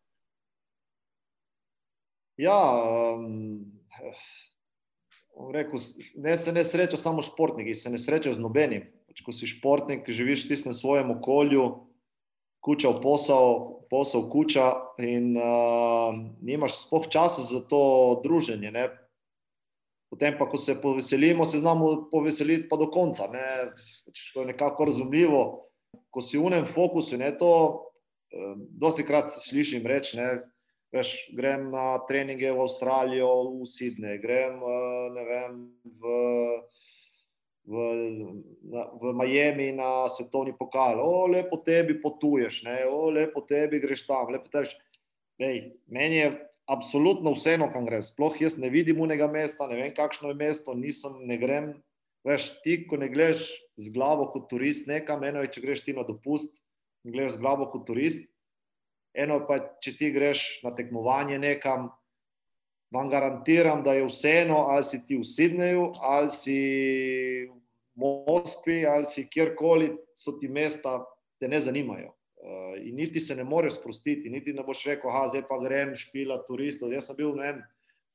Speaker 2: Ja, um, rekel, ne se ne sreča samo športniki, se ne sreča z nobenim. Pač, ko si športnik, živiš v tistem svojem okolju, kuča v posel, posel kuča in uh, nimaš sploh časa za to druženje. Ne? Potem pa, ko se poveselimo, se znamo poveseliti pa do konca. Ne? Pač to je nekako razumljivo. Ko si v unem fokusu, ne to, uh, dosti krat slišim reči, ne, veš, grem na treninge v Avstralijo, v Sydney, grem uh, ne vem, v v, na, v Miami na svetovni pokal, o, lepo tebi potuješ, ne? o, lepo tebi greš tam. Tebi, Ej, meni je absolutno vseeno, kam greš. Sploh jaz ne vidim unega mesta, ne vem, kakšno je mesto, nisem, ne grem. Veš, ti, ko ne greš z glavo kot turist, nekam, eno je, če greš ti na dopust, greš z glavo kot turist, eno pa, če ti greš na tekmovanje nekam, vam garantiram, da je vseeno, ali si ti v Sydneyju, ali si Moskvi ali si kjerkoli, so ti mesta, te ne zanimajo. Uh, in niti se ne moreš sprostiti, niti ne boš rekel, da zdaj pa grem špila turistov. Jaz sem bil vem,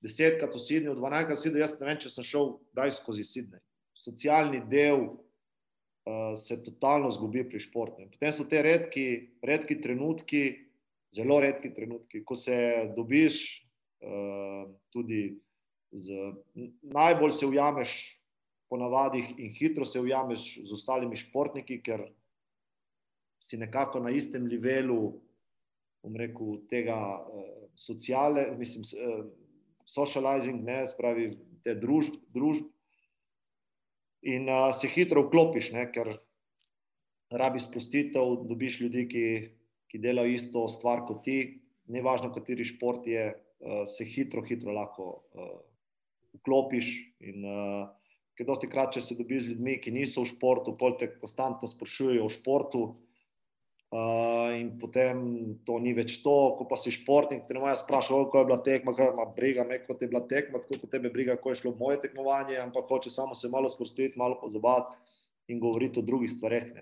Speaker 2: desetkrat v Sydneyju, dvanajstkrat v Sydneyju, jaz ne vem, če sem šel daj skozi Sydney. Socialni del uh, se totalno zgubi pri športu. Potem so te redki, redki trenutki, zelo redki trenutki, ko se dobiš tudi z, najbolj se ujameš ponavadi in hitro se ujameš z ostalimi športniki, ker si nekako na istem nivelu, bom rekel, tega uh, sociale, mislim, uh, socializing, ne, spravi te družb, družb. In uh, se hitro vklopiš, ne, ker rabi spustitev, dobiš ljudi, ki, ki delajo isto stvar kot ti, ne važno, kateri šport je, se hitro, hitro lahko uh, vklopiš in uh, ker dosti krat, če se dobi z ljudmi, ki niso v športu, te konstantno sprašujejo o športu. Uh, in potem to ni več to, ko pa si športnik, ti ne moreš sprašovati, kako je bila tekma, kaj ima briga, me kot je bila tekma, tako kot tebe briga, kako je šlo moje tekmovanje, ampak hoče samo se malo sprostiti, malo pozabati in govoriti o drugih stvareh.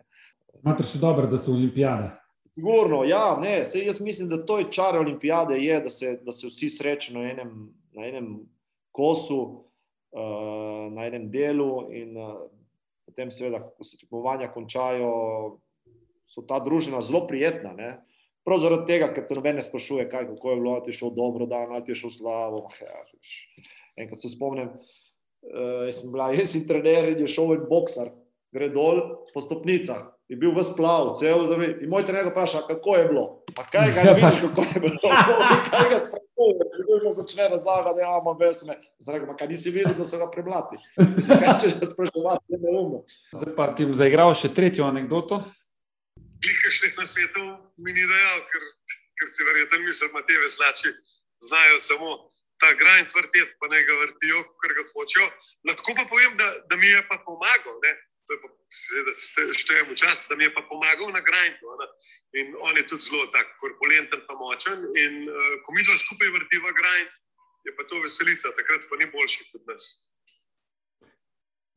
Speaker 1: Imate še dobro, da so olimpijade?
Speaker 2: Sigurno, ja, ne, Sej jaz mislim, da to je čar olimpijade, je, da, se, da se vsi srečajo na enem, na enem kosu. Eh, na enem delu, in uh, potem, seveda, ko se tekmovanja končajo, so ta družina zelo prijetna. Ne? Prav zaradi tega, ker te noben ne sprašuje, kaj, kako je bilo, ti je šel dobro, da ti je šel slabo. Ja, enkrat se spomnim, uh, jaz sem bila, jaz sem trener in je šel en boksar, gre dol po stopnicah. Je bil v splavu, cel zraven. In moj trener vpraša, kako je bilo. Pa kaj ga je videl, kako je bilo. Kaj ga sprašuje, začne razlagati, da ja, imamo vesme. Zraven, kaj nisi videl, da so ga premlati. Kaj češ ga sprašovati, ne umno.
Speaker 1: Zdaj pa ti bom zaigral še tretjo anegdoto.
Speaker 4: Klikaš na svetu, mi ni dejal, ker, ker si verjeten, mislim, da te veslači znajo samo ta grind vrteti, pa naj ga vrtijo, kar ga hočejo. Lahko pa povem, da, da mi je pa pomagal. Ne? Seveda se štejem v čas, da mi je pa pomagal na grindu. In on je tudi zelo tak korpulenten, pa močen. In uh, ko mi dva skupaj vrtiva grind, je pa to veselica, takrat pa ni boljši kot nas.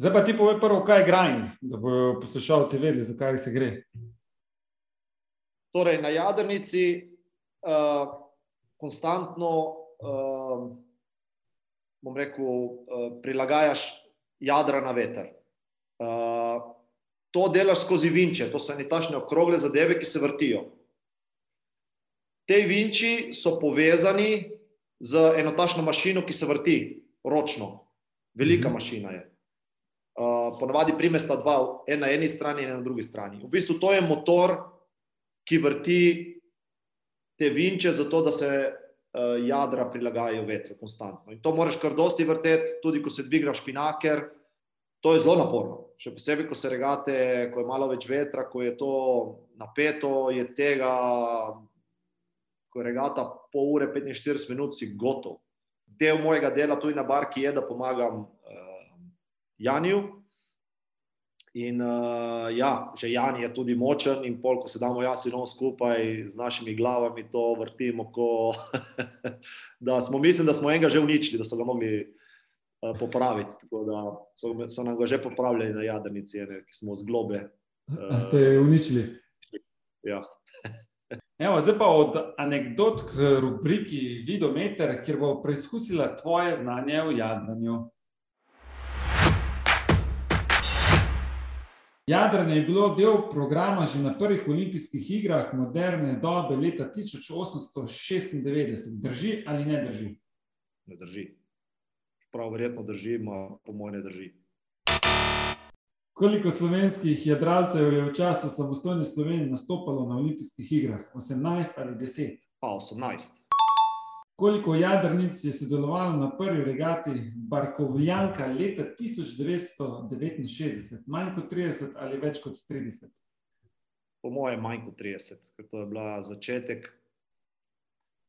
Speaker 1: Zdaj pa ti povej prvo, kaj je grind, da bodo poslušalci vedeli, zakaj se gre.
Speaker 2: Torej, na jadrnici uh, konstantno, uh, bom rekel, uh, prilagajaš jadra na veter. Uh, to delaš skozi vinče, to so netačne okrogle zadeve, ki se vrtijo. Te vinči so povezani z enotačno mašino, ki se vrti ročno. Velika mhm. mašina je. Uh, ponavadi primesta dva, en na eni strani in en na drugi strani. V bistvu to je motor, ki vrti te vinče, zato da se uh, jadra prilagajajo vetru konstantno. In to moraš kar dosti vrteti, tudi ko se dvigra špinaker. To je zelo naporno. Še posebej, ko se regate, ko je malo več vetra, ko je to napeto, je tega, ko je regata pol ure, 45 minut, si gotov. Del mojega dela tudi na barki je, da pomagam Janiju. In uh, ja, že Jan je tudi močen, in pol, ko se damo jaz in on skupaj z našimi glavami, to vrtimo, ko, da smo, mislim, da smo enega že uničili, da so ga mogli uh, popraviti. Tako da so, so nam ga že popravljali na jadrnici, ki smo z globe.
Speaker 1: Uh, ste uničili?
Speaker 2: Ja.
Speaker 1: Evo, zdaj pa od anegdot k rubriki Vidometer, kjer bo preizkusila tvoje znanje v jadranju. Jadranje je bilo del programa že na prvih olimpijskih igrah moderne dobe leta 1896. Drži ali ne drži?
Speaker 2: Ne drži. Prav verjetno drži, ma po mojem ne drži.
Speaker 1: Koliko slovenskih jadralcev je v času samostojne Slovenije nastopalo na olimpijskih igrah? 18 ali 10?
Speaker 2: Pa 18.
Speaker 1: Koliko jadrnic je sodelovalo na prvi regati Barkovljanka leta 1969? Manj kot 30 ali več kot 30?
Speaker 2: Po mojem, manj kot 30, ker to je bila začetek.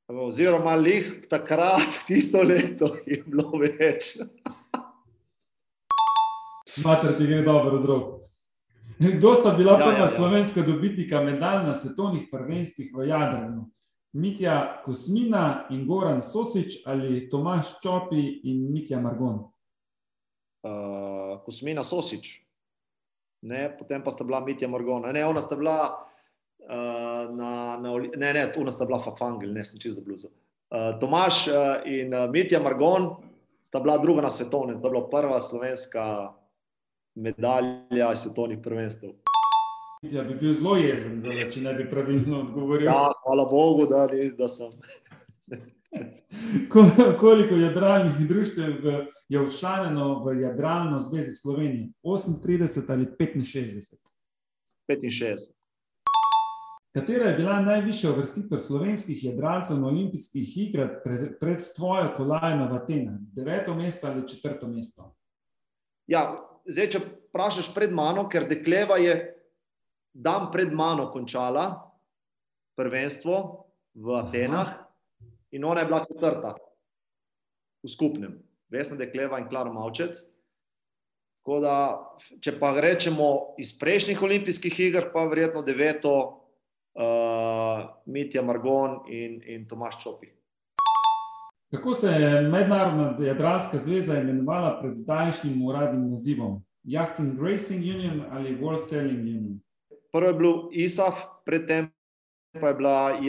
Speaker 2: Oziroma, lih takrat, tisto leto, je bilo več.
Speaker 1: Mater ti gre dobro, drug. Kdo sta bila ja, prva ja, ja. slovenska dobitnika medalj na svetovnih prvenstvih v Jadranju? Mitja Kosmina in Goran Sosič ali Tomaš Čopi in Mitja Margon?
Speaker 2: Uh, Kosmina Sosič, ne, potem pa sta bila Mitja Margon. Ne, ona sta bila na, na ne, ne, ona sta bila Fafangel, ne, sem čez za bluzo. Uh, Tomaš uh, in uh, Mitja Margon sta bila druga na svetovnem, to je bila prva slovenska medalja svetovnih prvenstv.
Speaker 1: Ja, bi bil zelo jezen, zdaj, če ne bi pravilno odgovoril.
Speaker 2: Ja, hvala Bogu, da, res, da sem.
Speaker 1: Koliko jadralnih društev je včlanjeno v Jadralno zvezo Slovenije? 38 ali 65?
Speaker 2: 65.
Speaker 1: Katera je bila najvišja vrstitev slovenskih jadralcev na olimpijskih igrah pred, pred tvojo kolajno v Atenah? Deveto mesto ali četrto mesto?
Speaker 2: Ja, zdaj, če vprašaš pred mano, ker dekleva je dan pred mano končala prvenstvo v Atenah Aha. in ona je bila četrta v skupnem, Vesna Dekleva in Klara Mavčec. Tako da, če pa rečemo iz prejšnjih olimpijskih iger, pa verjetno deveto uh, Mitja Margon in, in Tomaš Čopi.
Speaker 1: Kako se je Mednarodna jadranska zveza imenovala pred zdajšnjim uradnim nazivom? Yachting Racing Union ali World Sailing Union?
Speaker 2: Prvo je bil ISAF, predtem pa je bila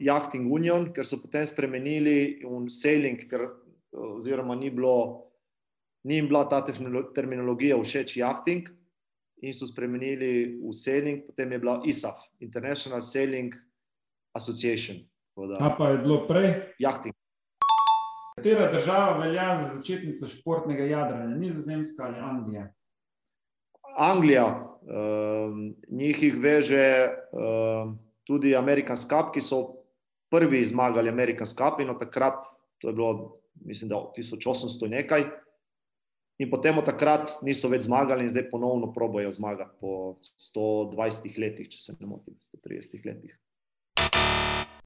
Speaker 2: Yachting Union, ker so potem spremenili in sailing, ker oziroma ni, bilo, ni jim bila ta terminologija všeč jachting in so spremenili v sailing, potem je bila ISAF, International Sailing Association.
Speaker 1: Kaj pa je bilo prej?
Speaker 2: Jachting.
Speaker 1: Katera država velja za začetnico športnega jadranja? Nizozemska ali Anglija?
Speaker 2: Anglija, Um, njih jih veže um, tudi American Cup, ki so prvi zmagali American Cup in od takrat, to je bilo, mislim, da 1800 nekaj. In potem od takrat niso več zmagali, in zdaj ponovno probojajo zmagati po 120 letih, če se ne motim, 130 letih.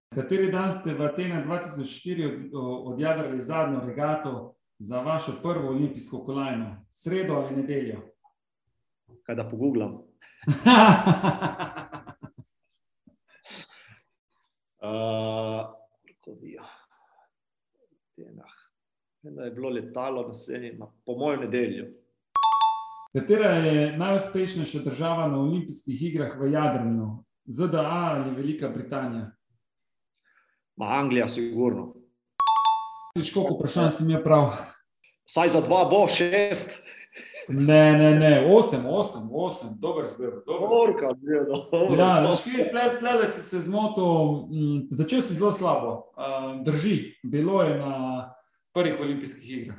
Speaker 1: Kateri dan ste v Atene 2004 od- o- odjadrali zadnjo regato za vašo prvo olimpijsko kolajno? Sredo ali nedeljo?
Speaker 2: Kaj da pogubljam. Uh, Arkodija. Atenah. Vem, da je bilo letalo na sceni, ma po mojem nedelju.
Speaker 1: Katera je najuspešnejša država na olimpijskih igrah v jadranju? ZDA ali Velika Britanija?
Speaker 2: Ma Anglija, sigurno.
Speaker 1: Težko vprašanje si mi je prav.
Speaker 2: Vsaj za dva bo šest.
Speaker 1: Ne, ne, ne, osem, osem, osem, dober zbir. Dober zbir.
Speaker 2: Orka, zelo dobro.
Speaker 1: Ja, veš kaj, tle, tle, tle si se zmotil, m, začel si zelo slabo. Uh, drži, bilo je na prvih olimpijskih igrah.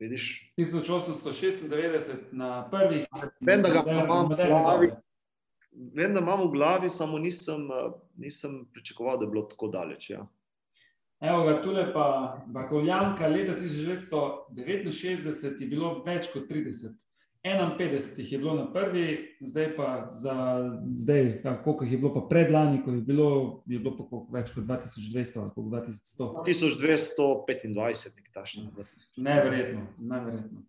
Speaker 2: Vidiš,
Speaker 1: 1896 na prvih.
Speaker 2: Vem, da ga imam v glavi. vem, da imam v glavi, samo nisem, eh, nisem pričakoval, da je bilo tako daleč. Ja.
Speaker 1: Evo ga, tule pa Barkovljanka, leta 1969 je bilo več kot 30. 51 jih je bilo na prvi, zdaj pa za zdaj, koliko jih je bilo pa predlani, ko je bilo, je bilo pa koliko, več kot 2200 ali koliko 2100.
Speaker 2: 1225, nekaj takšnega.
Speaker 1: Neverjetno, neverjetno.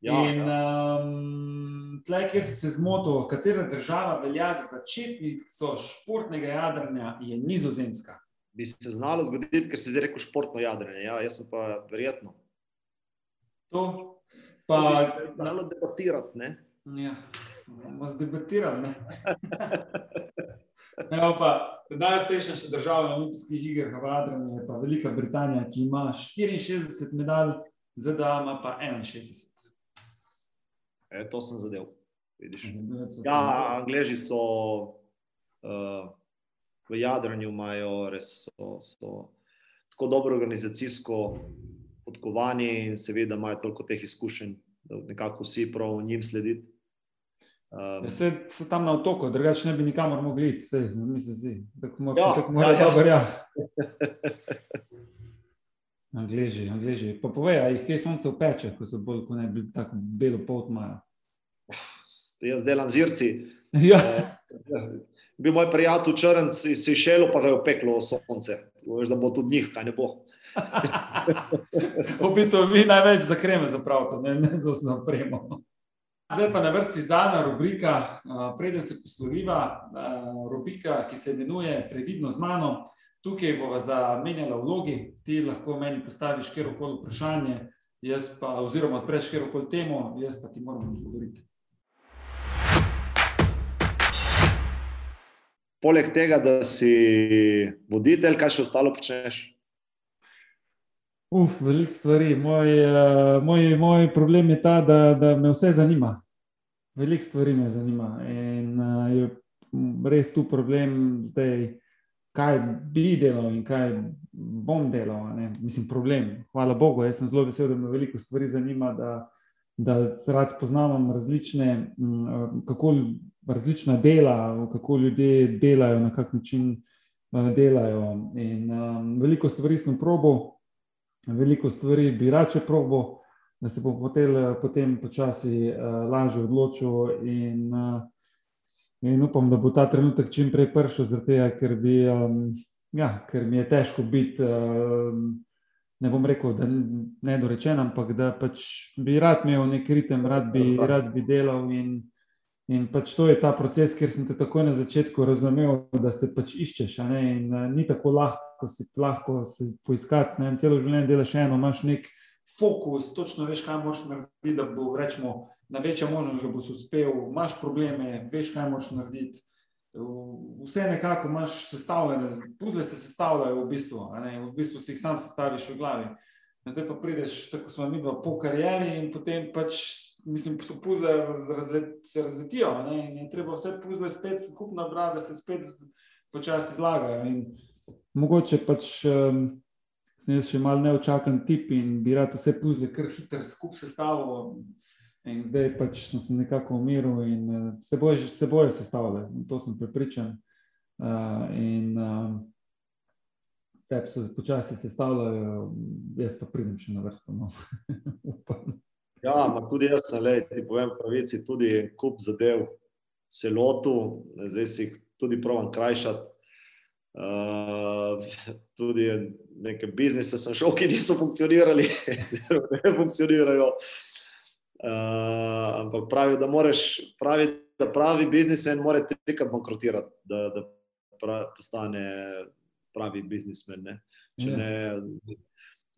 Speaker 2: Ja,
Speaker 1: In
Speaker 2: ja.
Speaker 1: um, tle, kjer si se zmotil, katera država velja za začetnico športnega jadranja, je Nizozemska.
Speaker 2: Bi se znalo zgoditi, ker si zdaj rekel športno jadranje. Ja, jaz sem pa verjetno.
Speaker 1: To
Speaker 2: Pa, se znalo debatirati. Ne?
Speaker 1: Ja, bomo zdebatirali. Evo pa, najuspešnejša država na olimpijskih igrah v Adriu je pa Velika Britanija, ki ima 64 medalj, ZDA ima pa 61.
Speaker 2: E, to sem zadev. Vidiš. Ja, Angleži so uh, v jadranju, imajo res so, so tako dobro organizacijsko podkovani in seveda imajo toliko teh izkušenj, da nekako vsi prav njim slediti. Um,
Speaker 1: Ja, saj so tam na otoku, drugače ne bi nikamor mogli iti, saj, mi se zdi. Tako mora,
Speaker 2: Ja,
Speaker 1: tako mora
Speaker 2: ja, ja.
Speaker 1: dobro, ja. Angleži, Angleži. Pa povej, a jih kaj sonce upeče, ko so bolj, ko ne bi tako belo pot imajo.
Speaker 2: jaz delam zirci.
Speaker 1: Ja,
Speaker 2: Uh, bil moj prijatelj črnc iz Sejšelu, pa ga je opeklo sonce. Veš, da bo tudi njih, kaj ne bo.
Speaker 1: v bistvu vi največ za kreme zapravite, ne, ne za vse opremo. Zdaj pa na vrsti zadnja rubrika, preden se posloviva, rubrika, ki se imenuje Previdno z mano. Tukaj bova zamenjala vlogi, ti lahko meni postaviš kjerkoli vprašanje, jaz pa, oziroma odpreš kjerkoli temo, jaz pa ti moram odgovoriti.
Speaker 2: Poleg tega, da si voditelj, kaj še ostalo počneš?
Speaker 1: Uf, veliko stvari. Moj, eh, moj, moj problem je ta, da, da me vse zanima. Veliko stvari me zanima. In uh, je res tu problem, zdaj, kaj bi delal in kaj bom delal. ne. Mislim, problem. Hvala Bogu, jaz sem zelo vesel, da me veliko stvari zanima, da, da rad spoznavam različne, m, eh, kako različna dela, kako ljudje delajo, na kak način eh, delajo. In um, veliko stvari sem probal veliko stvari bi rače probo, da se bom potem, potem počasi uh, lažje odločil. In, uh, in upam, da bo ta trenutek čim prej prišel, tega, ker, bi, um, ja, ker mi je težko biti. Um, Ne bom rekel, da n- nedorečen, ampak da pač bi rad imel nek ritem, rad bi, rad bi delal. In, in pač to je ta proces, kjer sem te takoj na začetku razumel, da se pač iščeš. in, uh, ni tako lahko, si, lahko se poiskati. Ne, celo življenje delaš eno, imaš nek fokus, točno veš, kaj moraš narediti, da bo rečemo, na večja možnost, da boš uspel. Imaš probleme, veš, kaj moraš narediti. Vse nekako imaš sestavljene, puzle se sestavljajo v bistvu, v bistvu si jih sam sestaviš v glavi. Zdaj pa prideš, tako smo mi po karieri, in potem pač, mislim, so puzle raz, razle, se razletijo. Ne, in treba vse puzle spet skupno brati, da se spet počasi zlagajo. In mogoče pač um, sem jaz še mal neočakan tip in bi rad vse puzle kar hitro skupaj sestavil. In zdaj pač sem se nekako umiril in uh, se boje, se boje sestavljati, in to sem prepričan. Uh, in uh, tebi se počasi sestavljajo, jaz pa pridem še na vrsto. No. Upam.
Speaker 2: Ja, ma tudi jaz sem, lej, ti povem pravici, tudi kup zadev se lotu, zdaj si jih tudi provam krajšati. Uh, tudi neke biznise sem šel, ki niso funkcionirali, ne funkcionirajo. Uh, ampak pravi, da moraš, pravi, da pravi biznismen mora trikrat bankrotirati, da, da pravi, postane pravi biznismen. Ne? Če ja. ne,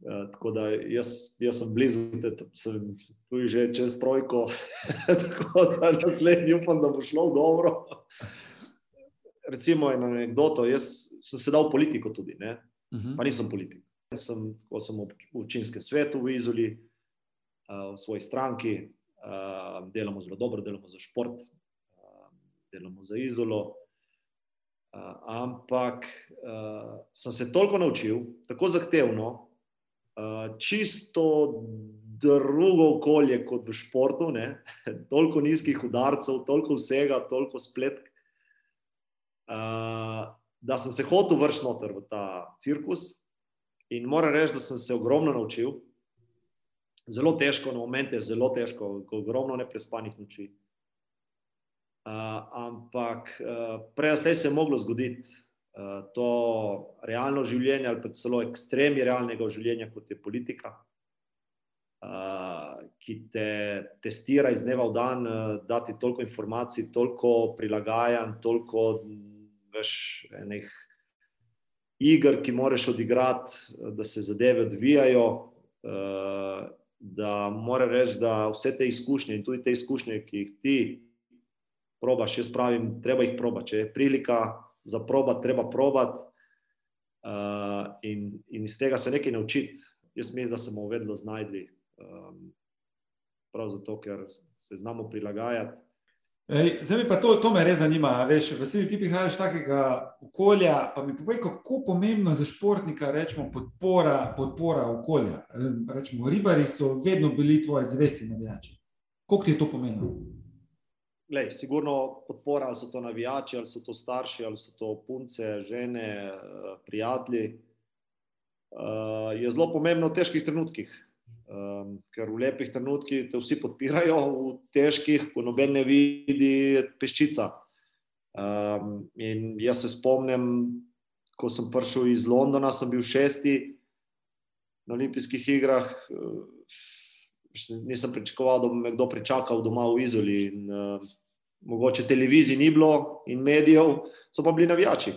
Speaker 2: tako da jaz, jaz sem blizu, da sem tu že čez trojko, tako da naslednji upam, da bo šlo dobro recimo eno anegdoto. Jaz sem sedel v politiko tudi, uh -huh. pa nisem politik. Sem, sem v učinskem svetu v Izoli, uh, v svoji stranki, uh, delamo zelo dobro, delamo za šport, uh, delamo za Izolo. Uh, ampak uh, sem se toliko naučil, tako zahtevno, čisto drugo okolje kot v športu, ne? toliko nizkih udarcev, toliko vsega, toliko spletk, uh, da sem se hotel vršiti noter v ta cirkus. In moram reči, da sem se ogromno naučil. Zelo težko, na momente je zelo težko, ko ogromno neprespanih noči. Uh, ampak uh, prej se je moglo zgoditi to realno življenje, ali pa celo ekstremi realnega življenja, kot je politika, uh, ki te testira iz dneva v dan, uh, da ti toliko informacij, toliko prilagajanj, toliko veš, enih iger, ki moraš odigrati, da se zadeve odvijajo. Da mora reči, da vse te izkušnje in tudi te izkušnje, ki jih ti probaš, jaz pravim, treba jih probati. Če je prilika za probat, treba probati uh, in, in iz tega se nekaj naučiti. Jaz mislim, da smo vedno znajdli, um, prav zato, ker se znamo prilagajati.
Speaker 1: Ej, zdaj mi pa to, to me res zanima. Veš, veseli ti prihajaš iz takega okolja. Pa mi povej, kako pomembno je za športnika rečemo, podpora, podpora okolja. Rečemo, ribari so vedno bili tvoji zvesti navijači. Kako ti je to pomenilo?
Speaker 2: Lej, sigurno podpora, ali so to navijači, ali so to starši, ali so to punce, žene, prijatelji. Uh, je zelo pomembno v težkih trenutkih. Um, ker v lepih trenutkih te vsi podpirajo, v težkih, ko noben ne vidi, peščica. Um, in jaz se spomnim, ko sem prišel iz Londona, sem bil šesti na olimpijskih igrah. Nisem pričakoval, da bo me kdo pričakal doma v Izoli. In, uh, mogoče televizij ni bilo in medijev, so pa bili navijači.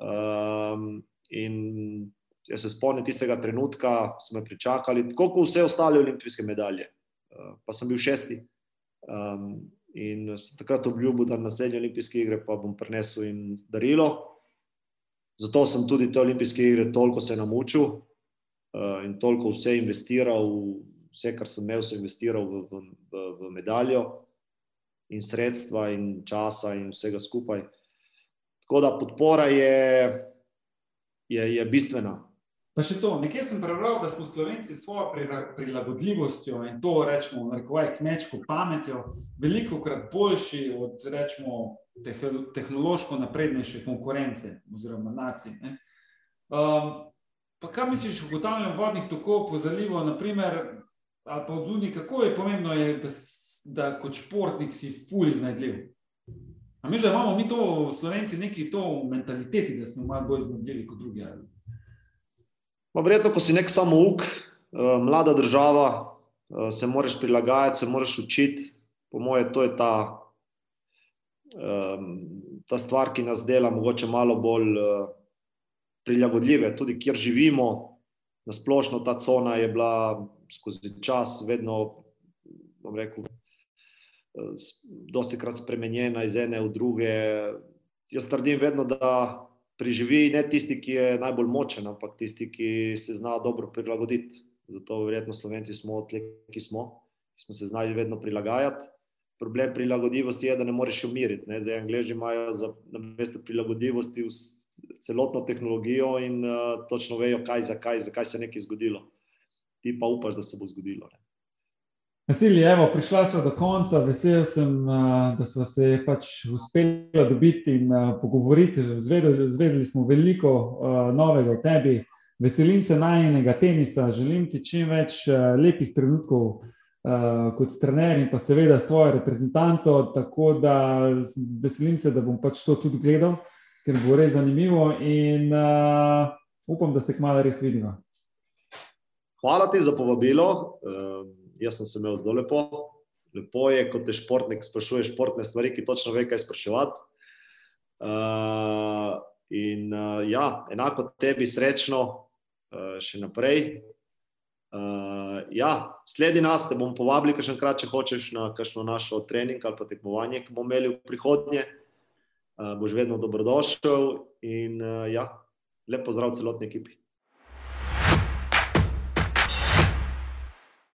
Speaker 2: Um, in Jaz se spomnim tistega trenutka, smo pričakali, tako kot vse ostale olimpijske medalje. Uh, pa sem bil šesti. Um, in takrat obljubil, da na naslednje olimpijske igre pa bom prinesel jim darilo. Zato sem tudi te olimpijske igre toliko se naučil uh, in toliko vse investiral, vse, kar sem imel, sem investiral v, v, v, v medaljo in sredstva in časa in vsega skupaj. Tako da podpora je, je, je bistvena.
Speaker 1: Pa še to, nekje sem prebral, da smo slovenci s svojo prilagodljivostjo in to rečemo, rekovaj, kmečko pametjo, veliko krat boljši od rečemo, tehnološko naprednejše konkurence oziroma nacij. Um, pa kaj misliš o ugotavljanju vodnih tokov po zalivu, naprimer, ali pa od zunaj, kako je pomembno, je, da, da kot športnik si fully iznajdljiv? A mi že imamo mi to, slovenci, neki to mentaliteti, da smo malo bolj iznajdljivi kot drugi?
Speaker 2: Verjetno, ko si nek samouk, eh, mlada država, eh, se moraš prilagajati, se moraš učiti. Po mojem, to je ta, ta stvar, ki nas dela mogoče malo bolj eh, prilagodljive, tudi kjer živimo. Na splošno ta cona je bila skozi čas vedno, bom rekel, dosti krat spremenjena iz ene v druge. Jaz trdim vedno, da preživi ne tisti, ki je najbolj močen, ampak tisti, ki se zna dobro prilagoditi. Zato, verjetno, slovenci smo tle, ki smo, ki smo se znali vedno prilagajati. Problem prilagodljivosti je, da ne moreš umiriti. Zdaj, angliži imajo za mesto prilagodljivosti celotno tehnologijo in uh, točno vejo, kaj, zakaj, zakaj se je nekaj zgodilo. Ti pa upaš, da se bo zgodilo. Ne?
Speaker 1: Vasilij, evo, prišla smo do konca, vesel sem, da smo se pač uspeli dobiti in pogovoriti. Zvedeli, zvedeli smo veliko novega o tebi. Veselim se najnega tenisa, želim ti čim več lepih trenutkov kot trener in pa seveda s tvojo reprezentanco. Tako da veselim se, da bom pač to tudi gledal. Ker bo res zanimivo in uh, upam, da se kmalo res vidimo.
Speaker 2: Hvala ti za povabilo. Uh, jaz sem se imel zelo lepo. Lepo je, ko te športnik sprašuje športne stvari, ki točno ve, kaj spraševati. Uh, in uh, ja, enako tebi srečno uh, še naprej. Uh, ja, sledi nas, te bom povabil, če enkrat če hočeš na kakšno našo trening ali pa tekmovanje, ki bomo imeli v prihodnje. Uh, boš vedno dobrodošel in uh, ja, lepo zdrav celotni ekipi.